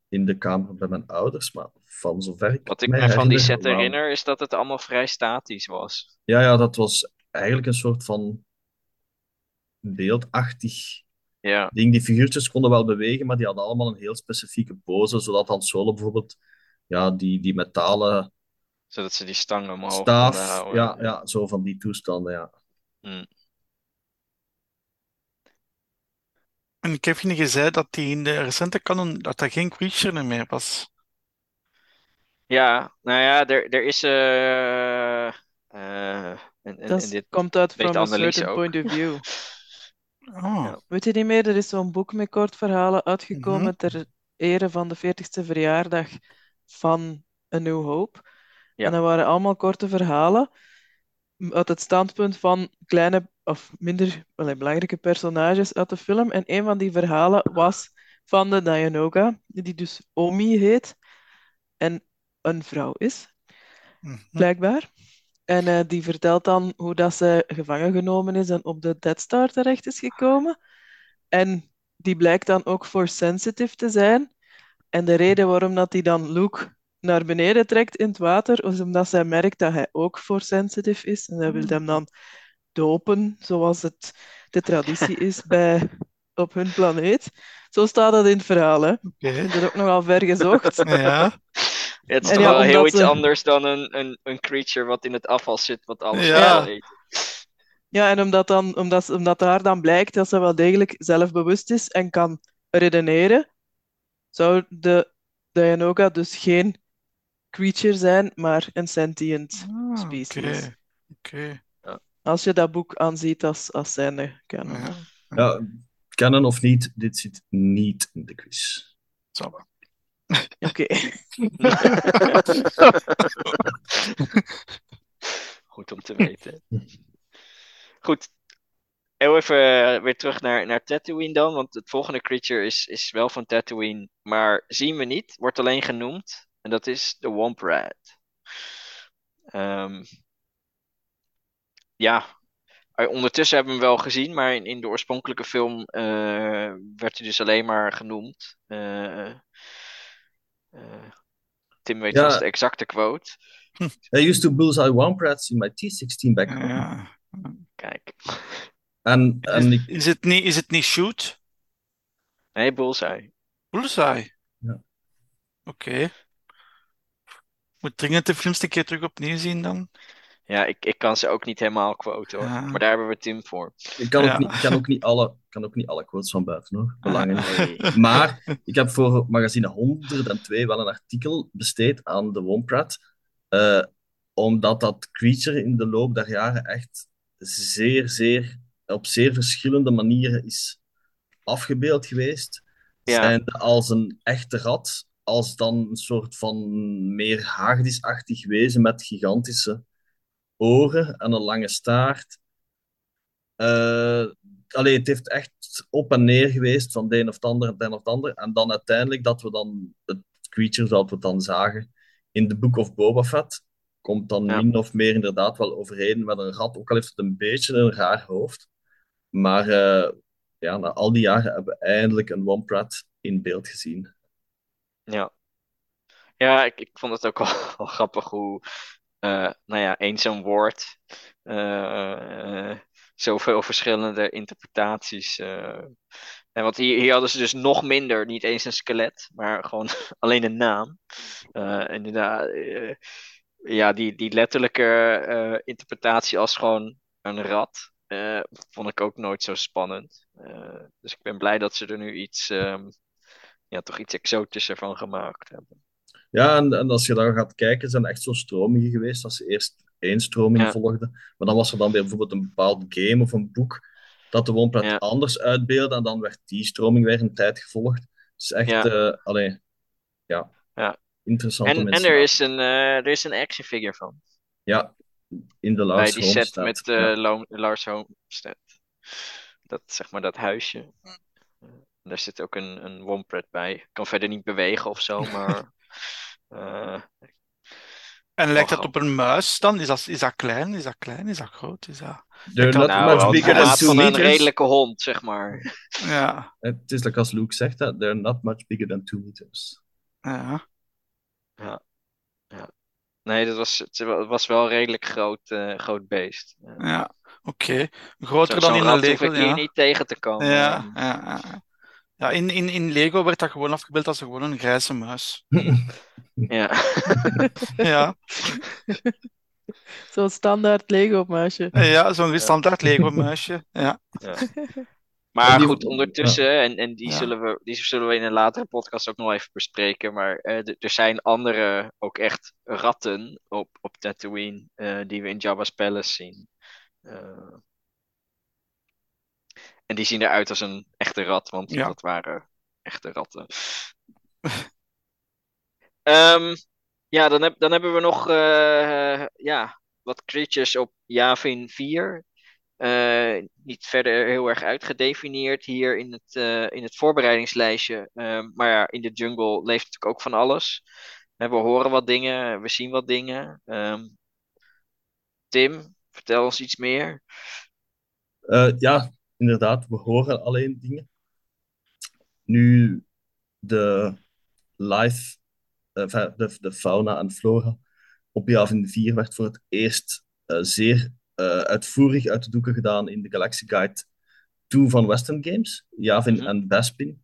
in de kamer bij mijn ouders. Maar van zover ik Wat ik me van die set herinner, is dat het allemaal vrij statisch was. Ja, ja, dat was eigenlijk een soort van beeldachtig Ja, ding. Die figuurtjes konden wel bewegen, maar die hadden allemaal een heel specifieke pose, zodat Han Solo bijvoorbeeld ja, die, die metalen zodat ze die stangen omhoog konden staaf, houden. ja, ja, zo van die toestanden, ja. En ik heb je gezegd dat die in de recente canon, dat er geen creature meer was. Ja, nou ja, er, er is. eh eh, en, en, en Dat dit komt uit a Annelies certain ook. point of view. Oh, Ja. Weet je niet meer? Er is zo'n boek met kortverhalen uitgekomen Mhm. ter ere van de 40ste verjaardag van A New Hope. Ja. En dat waren allemaal korte verhalen uit het standpunt van kleine of minder belangrijke personages uit de film. En een van die verhalen was van de Dianoga, die dus Omi heet en een vrouw is, mhm. blijkbaar. En eh, die vertelt dan hoe dat ze gevangen genomen is en op de Death Star terecht is gekomen. En die blijkt dan ook force sensitive te zijn. En de reden waarom dat hij dan Luke naar beneden trekt in het water, is omdat zij merkt dat hij ook force sensitive is. En zij wil hem dan dopen, zoals het de traditie is bij, op hun planeet. Zo staat dat in het verhaal, hè. Oké. Ik heb ook nogal ver gezocht. Ja, Het is En toch ja, wel heel iets ze- anders dan een, een, een creature wat in het afval zit, wat alles Ja. eten. Ja, en omdat, dan, omdat, omdat daar dan blijkt dat ze wel degelijk zelfbewust is en kan redeneren, zou de Dianoga dus geen creature zijn, maar een sentient Ah, species. oké. Oké. Als je dat boek aanziet als, als zijnde canon. Ja. Ja, kennen of niet, dit zit niet in de quiz. Zo wel. Oké. Goed om te weten. Goed. Heel even eh, weer terug naar, naar Tatooine dan, want het volgende creature is, is wel van Tatooine, maar zien we niet, wordt alleen genoemd. En dat is de Womp Rat. Ehm, ja, ondertussen hebben we hem wel gezien, maar in, in de oorspronkelijke film eh, werd hij dus alleen maar genoemd. Eh, Tim weet Ja. vast de exacte quote. I used to bullseye womp rats in my T-16 back home. Ja. Kijk. En, Is het niet, is het niet shoot? Nee, Bullseye. Bullseye? Ja. Oké. Moet dringend de films een keer terug opnieuw zien dan. Ja, ik, ik kan ze ook niet helemaal quoten hoor. Ja. Maar daar hebben we Tim voor. ik kan, Ja. ook niet, ik kan, ook niet alle, kan ook niet alle quotes van buiten hoor. Belangrijk. Nee. Maar ik heb voor magazine 102 wel een artikel besteed aan de Womprat. eh omdat dat creature in de loop der jaren echt zeer, zeer, op zeer verschillende manieren is afgebeeld geweest. Ja. Zijn als een echte rat, als dan een soort van meer hagedisachtig wezen met gigantische oren en een lange staart. Allee, het heeft echt op en neer geweest van de een of het ander en het een of het ander. En dan uiteindelijk dat we dan het creature zoals we het dan zagen in The Book of Boba Fett, komt dan Ja. min of meer inderdaad wel overeen met een rat, ook al heeft het een beetje een raar hoofd. Maar eh, ja, na al die jaren hebben we eindelijk een Womp Rat in beeld gezien. Ja. Ja, ik, ik vond het ook wel, wel grappig hoe, nou ja, één zo'n woord, eh, eh, zoveel verschillende interpretaties. eh. En want hier, hier hadden ze dus nog minder, niet eens een skelet, maar gewoon alleen een naam. Eh, inderdaad, eh, ja, die, die letterlijke eh, interpretatie als gewoon een rat, eh, vond ik ook nooit zo spannend. Eh, dus ik ben blij dat ze er nu iets, ehm, ja, toch iets exotischer van gemaakt hebben. Ja, en, en als je dan gaat kijken, zijn echt zo stromingen geweest dat ze eerst één stroming Ja. volgde. Maar dan was er dan weer bijvoorbeeld een bepaald game of een boek dat de woonplaat Ja. anders uitbeelde en dan werd die stroming weer een tijd gevolgd. Dus echt, Ja. eh allee, ja, Ja. interessant om En, en er is een, eh, er is een action figure van. Ja, in de Bij Lars die set Homestead. met eh, Ja. Lo- Lars Homestead. Dat, zeg maar, dat huisje. Eh, Daar zit ook een, een Wompret bij. Ik kan verder niet bewegen of zo, maar... eh, En lijkt Oh, dat op een muis dan? Is dat, is dat klein? Is dat klein? Is dat groot? Is dat... They're not nou, much het bigger than two een redelijke hond, zeg maar. Ja, Het is like als Luke zegt, hè, they're not much bigger than two meters. ja. Nee, dat was, het was wel een redelijk groot, eh, groot beest. Ja. Oké. zo- Groter dan in een hoef Lego. ik hier Ja. niet tegen te komen. Ja, ja, ja. Ja, in, in, in Lego werd dat gewoon afgebeeld als gewoon een grijze muis. Ja. Ja, Zo'n standaard Lego-muisje. ja zo'n standaard Lego muisje. Ja. Maar die- goed, ondertussen, en, en die, Ja. zullen we, die zullen we in een latere podcast ook nog even bespreken. Maar eh, er zijn andere, ook echt ratten op, op Tatooine, eh, die we in Jabba's Palace zien. Eh, en die zien eruit als een echte rat, want Ja. dat waren echte ratten. Ehm, ja, dan, heb, dan hebben we nog eh, ja, wat creatures op Yavin 4. Eh, niet verder heel erg uitgedefinieerd hier in het, eh, in het voorbereidingslijstje. Ehm, maar ja, in de jungle leeft natuurlijk ook van alles. We horen wat dingen, we zien wat dingen. Ehm, Tim, vertel ons iets meer. Eh, ja, inderdaad, we horen alleen dingen. Nu, de live, eh, de, de fauna en flora op Yavin 4 werd voor het eerst eh, zeer eh, uitvoerig uit de doeken gedaan in de Galaxy Guide 2 van Western Games, Yavin Mhm. en Bespin.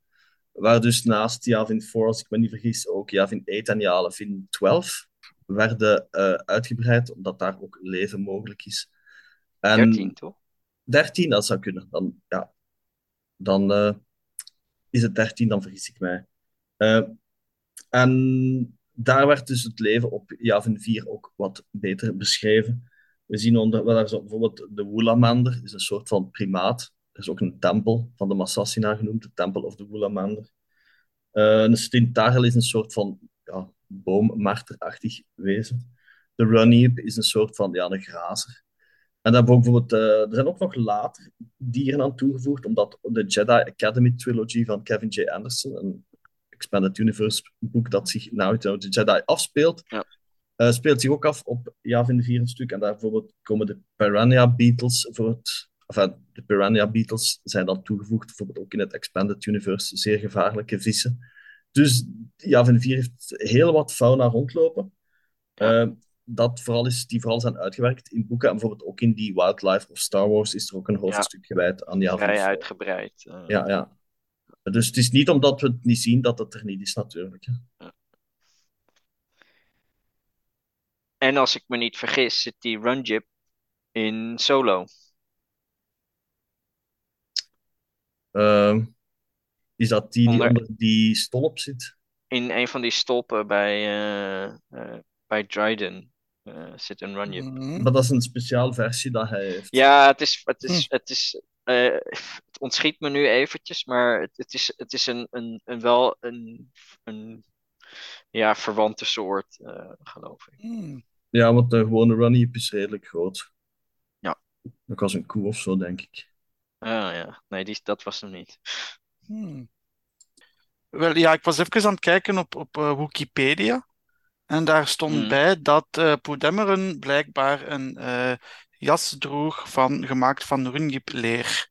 Waar dus naast Yavin 4, als ik me niet vergis, ook Yavin 8 en Yavin 12 werden uitgebreid, omdat daar ook leven mogelijk is. En 13, toch? 13, dat zou kunnen. Dan, ja, dan eh, is het 13, dan vergis ik mij. Eh, en daar werd dus het leven op Yavin 4 ook wat beter beschreven. We zien onder, daar bijvoorbeeld de Woolamander, is een soort van primaat. Er is ook een tempel van de Massassina genoemd, de Temple of the Woolamander. Eh een Stintarel is een soort van ja, boommarterachtig wezen. De Runnymede is een soort van ja, een grazer. En daar bijvoorbeeld, eh, er zijn ook nog later dieren aan toegevoegd, omdat de Jedi Academy trilogy van Kevin J. Anderson, een Expanded Universe boek dat zich nou uit de Jedi afspeelt, Ja. eh, speelt zich ook af op Yavin 4 een stuk. En daar bijvoorbeeld komen de Piranha Beetles voor het... Enfin, de Piranha Beetles zijn dan toegevoegd, bijvoorbeeld ook in het Expanded Universe, zeer gevaarlijke vissen. Dus Yavin 4 heeft heel wat fauna rondlopen. Ja. Dat vooral is, die vooral zijn uitgewerkt in boeken. En bijvoorbeeld ook in die Wildlife of Star Wars is er ook een hoofdstuk gewijd aan Yavin Vrij 4. uitgebreid. eh. Ja, ja. Dus het is niet omdat we het niet zien dat het er niet is, natuurlijk. hè. En als ik me niet vergis, zit die Runjip in Solo. Ehm, is dat die die Onder- onder die stolp zit? In een van die stolpen bij, eh, eh, bij Dryden eh, zit een Runjip. Mhm. Maar dat is een speciaal versie dat hij heeft. Ja, het is, het is, het is, eh, het ontschiet me nu eventjes, maar het, het is, het is een, een, een wel een, een ja, verwante soort, eh, geloof ik. Hmm. Ja, want de gewone Runnymede is redelijk groot. Ja. Ook als een koe of zo, denk ik. Ah ja, nee, die, dat was hem niet. Hmm. Wel, ja, ik was even aan het kijken op, op eh, Wikipedia. En daar stond Hmm. bij dat eh Poedemmeren blijkbaar een eh, jas droeg van, gemaakt van runjipleer.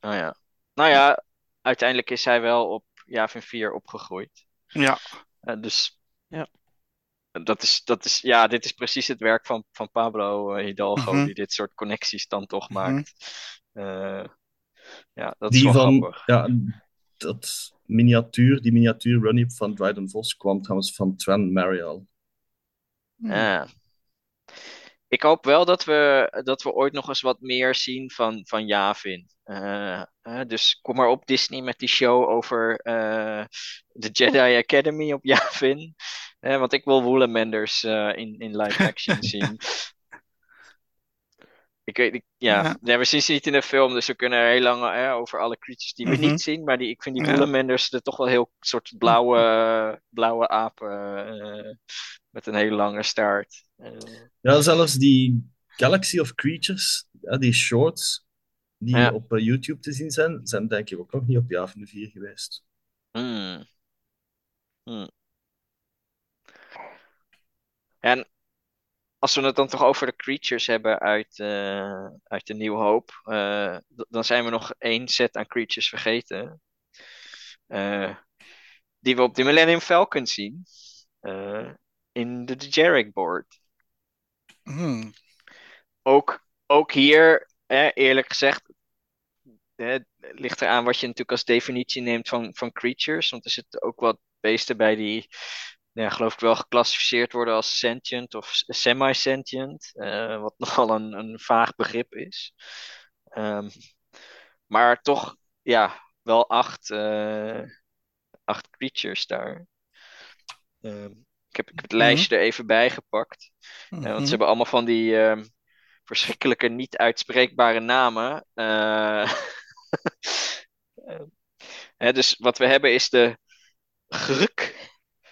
Ah ja. Nou ja, uiteindelijk is hij wel op Yavin 4 opgegroeid. Ja, Eh, dus Ja. dat is, dat is, ja, dit is precies het werk van, van Pablo Hidalgo, Mhm. die dit soort connecties dan toch Mhm. maakt. Eh, ja, dat is Die wel van, grappig. ja, dat miniatuur, die miniatuur Runnymede van Dryden Vos kwam trouwens van Tran Marial. Hmm. Ja. Ik hoop wel dat we, dat we ooit nog eens wat meer zien van, van Yavin. Eh, eh, dus kom maar op Disney met die show over eh, de Jedi Academy op Yavin. Eh, want ik wil Woolamanders eh in, in live action zien. Ik weet, ik, ja. We zien ze niet in de film, dus we kunnen er heel lang hè, over alle creatures die we Mhm. niet zien. Maar die, ik vind die Ja. Salamanders er toch wel heel soort blauwe, blauwe apen eh, met een hele lange staart. Eh, Ja, zelfs die Galaxy of Creatures, ja, die shorts die Ja. op eh, YouTube te zien zijn, zijn denk ik ook nog niet op avond 4 geweest. Hmm. Hmm. En als we het dan toch over de creatures hebben uit, eh, uit de Nieuwe Hoop, eh, dan zijn we nog één set aan creatures vergeten. Eh, die we op de Millennium Falcon zien. in de Jarek board. Hmm. Ook, ook hier, hè, eerlijk gezegd, hè, ligt eraan wat je natuurlijk als definitie neemt van, van creatures. Want er zitten ook wat beesten bij die, ja, geloof ik wel geclassificeerd worden als sentient of semi-sentient. eh, wat nogal een, een vaag begrip is. Ehm, maar toch, ja, wel acht, eh, acht creatures daar. Ehm, ik, heb, ik heb het Mhm. lijstje er even bij gepakt. Ja, want Mhm. ze hebben allemaal van die ehm, verschrikkelijke, niet uitspreekbare namen. Eh, eh, hè, dus wat we hebben is de Gruk,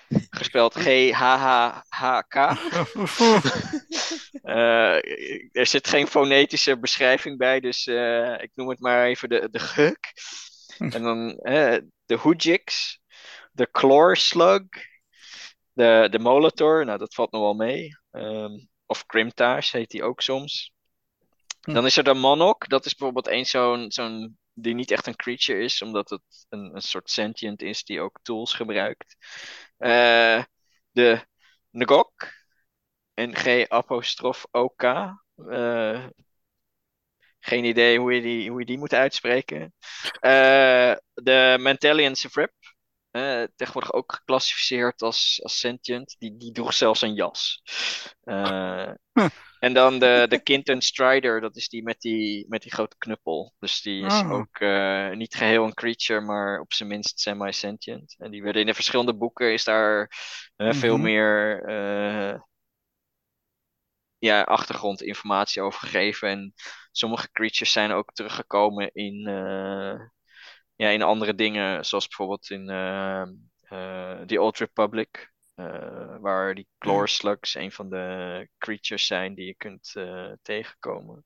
gespeld G-H-H-H-K. Eh, er zit geen fonetische beschrijving bij, dus eh, ik noem het maar even de, de Gruk. En dan de Hoojix, de Chlorslug, de, de Molitor, nou dat valt nog wel mee. Ehm, of Crimtage heet die ook soms. Hm. Dan is er de Monok, dat is bijvoorbeeld één zo'n zo'n die niet echt een creature is, omdat het een, een soort sentient is die ook tools gebruikt. Eh, de Ngok, N-G-apostrof-O-K. Eh, geen idee hoe je die, hoe je die moet uitspreken. Eh, de Mentalian Vrip. eh, tegenwoordig ook geclassificeerd als, als sentient. Die, die droeg zelfs een jas. Eh. En dan de, de Kinton Strider. Dat is die met die, met die grote knuppel. Dus die is Ah. ook eh, niet geheel een creature, maar op zijn minst semi-sentient. En die werden in de verschillende boeken is daar eh, veel Mhm. meer eh, ja, achtergrondinformatie over gegeven. En sommige creatures zijn ook teruggekomen in, ja, in andere dingen, zoals bijvoorbeeld in The Old Republic. Eh, waar die Chlor Slugs een van de creatures zijn die je kunt eh, tegenkomen.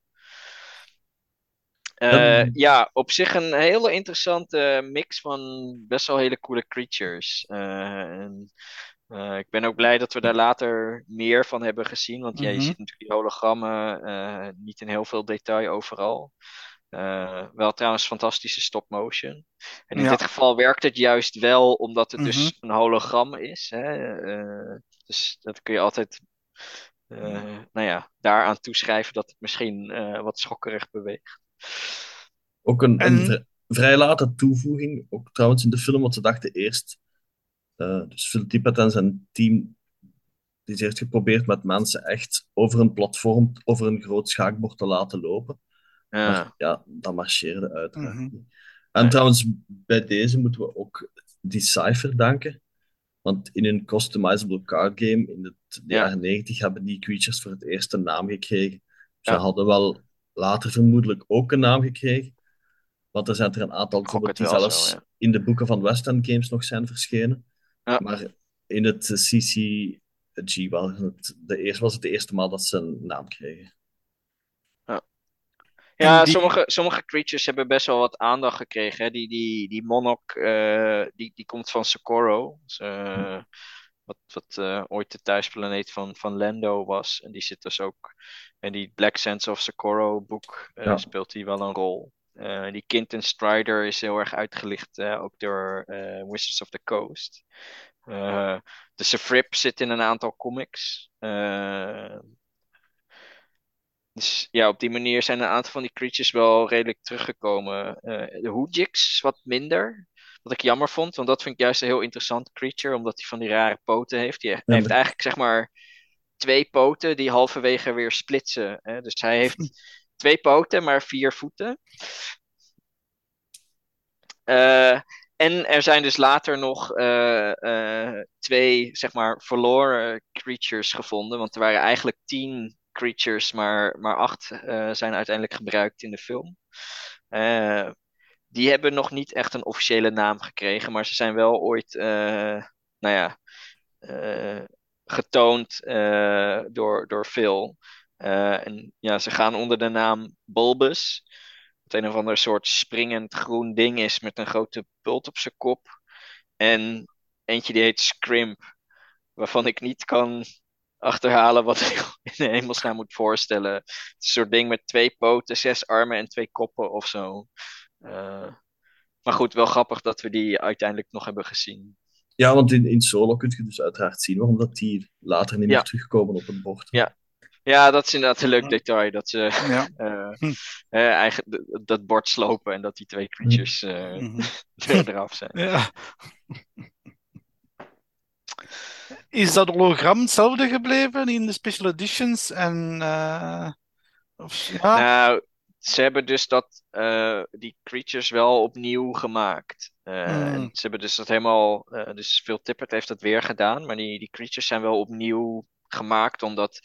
Eh, Ehm. ja, op zich een hele interessante mix van best wel hele coole creatures. En, ik ben ook blij dat we daar later meer van hebben gezien. Want ja, je Mhm. ziet natuurlijk die hologrammen niet in heel veel detail overal. Eh, wel trouwens fantastische stop motion. En in Ja. dit geval werkt het juist wel omdat het Mhm. dus een hologram is. Hè? Eh, dus dat kun je altijd eh, nou ja, daaraan toeschrijven dat het misschien eh, wat schokkerig beweegt. Ook een, En- een vri- vrij late toevoeging, ook trouwens in de film, want ze dachten eerst, eh, dus Phil Tippett en zijn team, die eerst geprobeerd met mensen echt over een platform, over een groot schaakbord te laten lopen. Ja. Maar ja, dat marcheerde uiteraard Mhm. En trouwens, bij deze moeten we ook Decipher danken. Want in een customizable card game in de, Ja. jaren 90 hebben die creatures voor het eerst een naam gekregen. Ze Ja. hadden wel later vermoedelijk ook een naam gekregen. Want er zijn er een aantal bijvoorbeeld die zelfs zo, ja. in de boeken van West End Games nog zijn verschenen. Ja. Maar in het CCG was het, de eerste, was het de eerste maal dat ze een naam kregen. Ja, die- sommige, sommige creatures hebben best wel wat aandacht gekregen. Hè. Die, die, die Monarch, eh, die, die komt van Socorro. Dus, eh, wat wat eh, ooit de thuisplaneet van, van Lando was. En die zit dus ook in die Black Sands of Socorro boek. Ja. Speelt hij wel een rol. Die Kinton Strider is heel erg uitgelicht, ook door Wizards of the Coast. De Sefrip zit in een aantal comics. Dus ja, op die manier zijn een aantal van die creatures wel redelijk teruggekomen. Eh, de Hoojix wat minder. Wat ik jammer vond, want dat vind ik juist een heel interessant creature, omdat hij van die rare poten heeft. Die heeft maar- eigenlijk zeg maar twee poten die halverwege weer splitsen. Hè? Dus hij heeft twee poten, maar vier voeten. Eh, en er zijn dus later nog eh, twee, zeg maar, verloren creatures gevonden. Want er waren eigenlijk tien creatures, maar, maar acht eh, zijn uiteindelijk gebruikt in de film. Eh, die hebben nog niet echt een officiële naam gekregen, maar ze zijn wel ooit, eh, nou ja, getoond door, door Phil. En ja, ze gaan onder de naam Bulbus. Een of ander soort springend groen ding is met een grote bult op zijn kop. En eentje die heet Scrimp, waarvan ik niet kan achterhalen wat ik in de hemelsnaam moet voorstellen. Het is een soort ding met twee poten, zes armen en twee koppen of zo. Eh, maar goed, wel grappig dat we die uiteindelijk nog hebben gezien. Ja, want in, in Solo kun je dus uiteraard zien waarom dat die later niet meer terugkomen op het bord. Ja. Ja, dat is inderdaad een leuk detail. Dat ze Ja. eh, Hm. eh, eigen, d- dat bord slopen en dat die twee creatures er- eraf zijn. Ja. Is dat hologram hetzelfde gebleven in de special editions? En, eh, of, ja? Nou, ze hebben dus dat, eh, die creatures wel opnieuw gemaakt. Eh, Hmm. ze hebben dus dat helemaal. dus Phil Tippett heeft dat weer gedaan. Maar die, die creatures zijn wel opnieuw gemaakt. Omdat.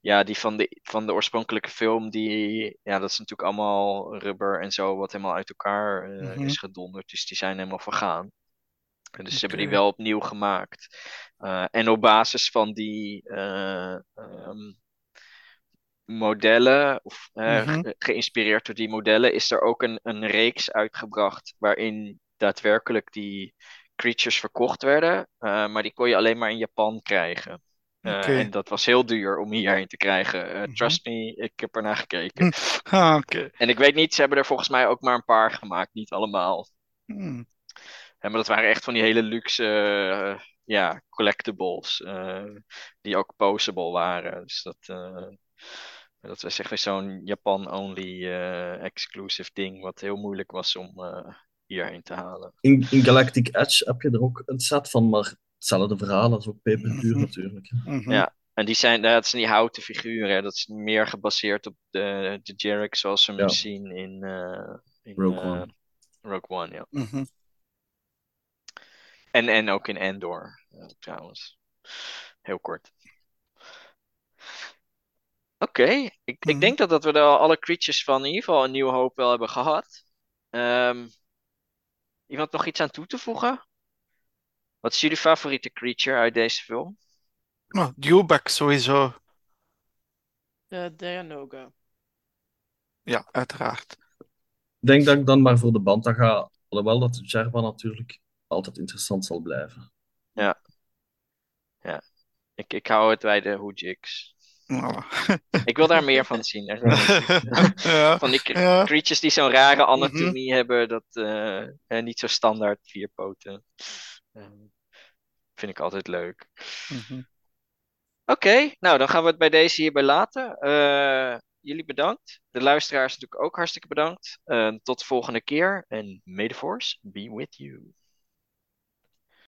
Ja, die van de, van de oorspronkelijke film. Die, ja, dat is natuurlijk allemaal rubber en zo. Wat helemaal uit elkaar Mhm. is gedonderd. Dus die zijn helemaal vergaan. En dus ze hebben die wel opnieuw gemaakt. Eh, en op basis van die. eh, ehm, modellen, of eh, Mhm. ge- geïnspireerd door die modellen, is er ook een, een reeks uitgebracht waarin daadwerkelijk die creatures verkocht werden, maar die kon je alleen maar in Japan krijgen. En dat was heel duur om hierheen te krijgen. Mhm. Trust me, ik heb ernaar gekeken. Ah, oké. En ik weet niet, ze hebben er volgens mij ook maar een paar gemaakt, niet allemaal. Hmm. Maar dat waren echt van die hele luxe eh, ja, collectibles. eh, die ook posable waren. Dus dat, eh, dat was echt weer zo'n Japan-only eh, exclusive ding. Wat heel moeilijk was om eh, hierheen te halen. In, in Galactic Edge heb je er ook een set van, maar hetzelfde verhaal als ook peperduur Mhm. natuurlijk. Mhm. Ja. En die zijn, dat zijn die houten figuren. hè. Dat is meer gebaseerd op de, de Jarek zoals we hem Ja. zien in, eh, in Rogue One. Rogue One, ja. Mhm. En, en ook in Endor, eh, trouwens. Heel kort. Oké, ik, ik Mhm. denk dat, dat we er al alle creatures van in ieder geval een nieuwe hoop wel hebben gehad. Ehm, iemand nog iets aan toe te voegen? Wat is jullie favoriete creature uit deze film? Oh, Dewback sowieso. Eh Dianoga. Ja, uiteraard. Ik denk dat ik dan maar voor de Banta ga, alhoewel dat Jerva natuurlijk altijd interessant zal blijven. Ik, ik hou het bij de Hoojix. Ik wil daar meer van zien. Er zijn ja. van die cre- Ja. creatures die zo'n rare anatomie hebben, dat eh, niet zo standaard vier poten. Eh, vind ik altijd leuk. Mhm. Oké, nou dan gaan we het bij deze hierbij laten. Eh, jullie bedankt. De luisteraars natuurlijk ook hartstikke bedankt. Tot de volgende keer en may the force be with you.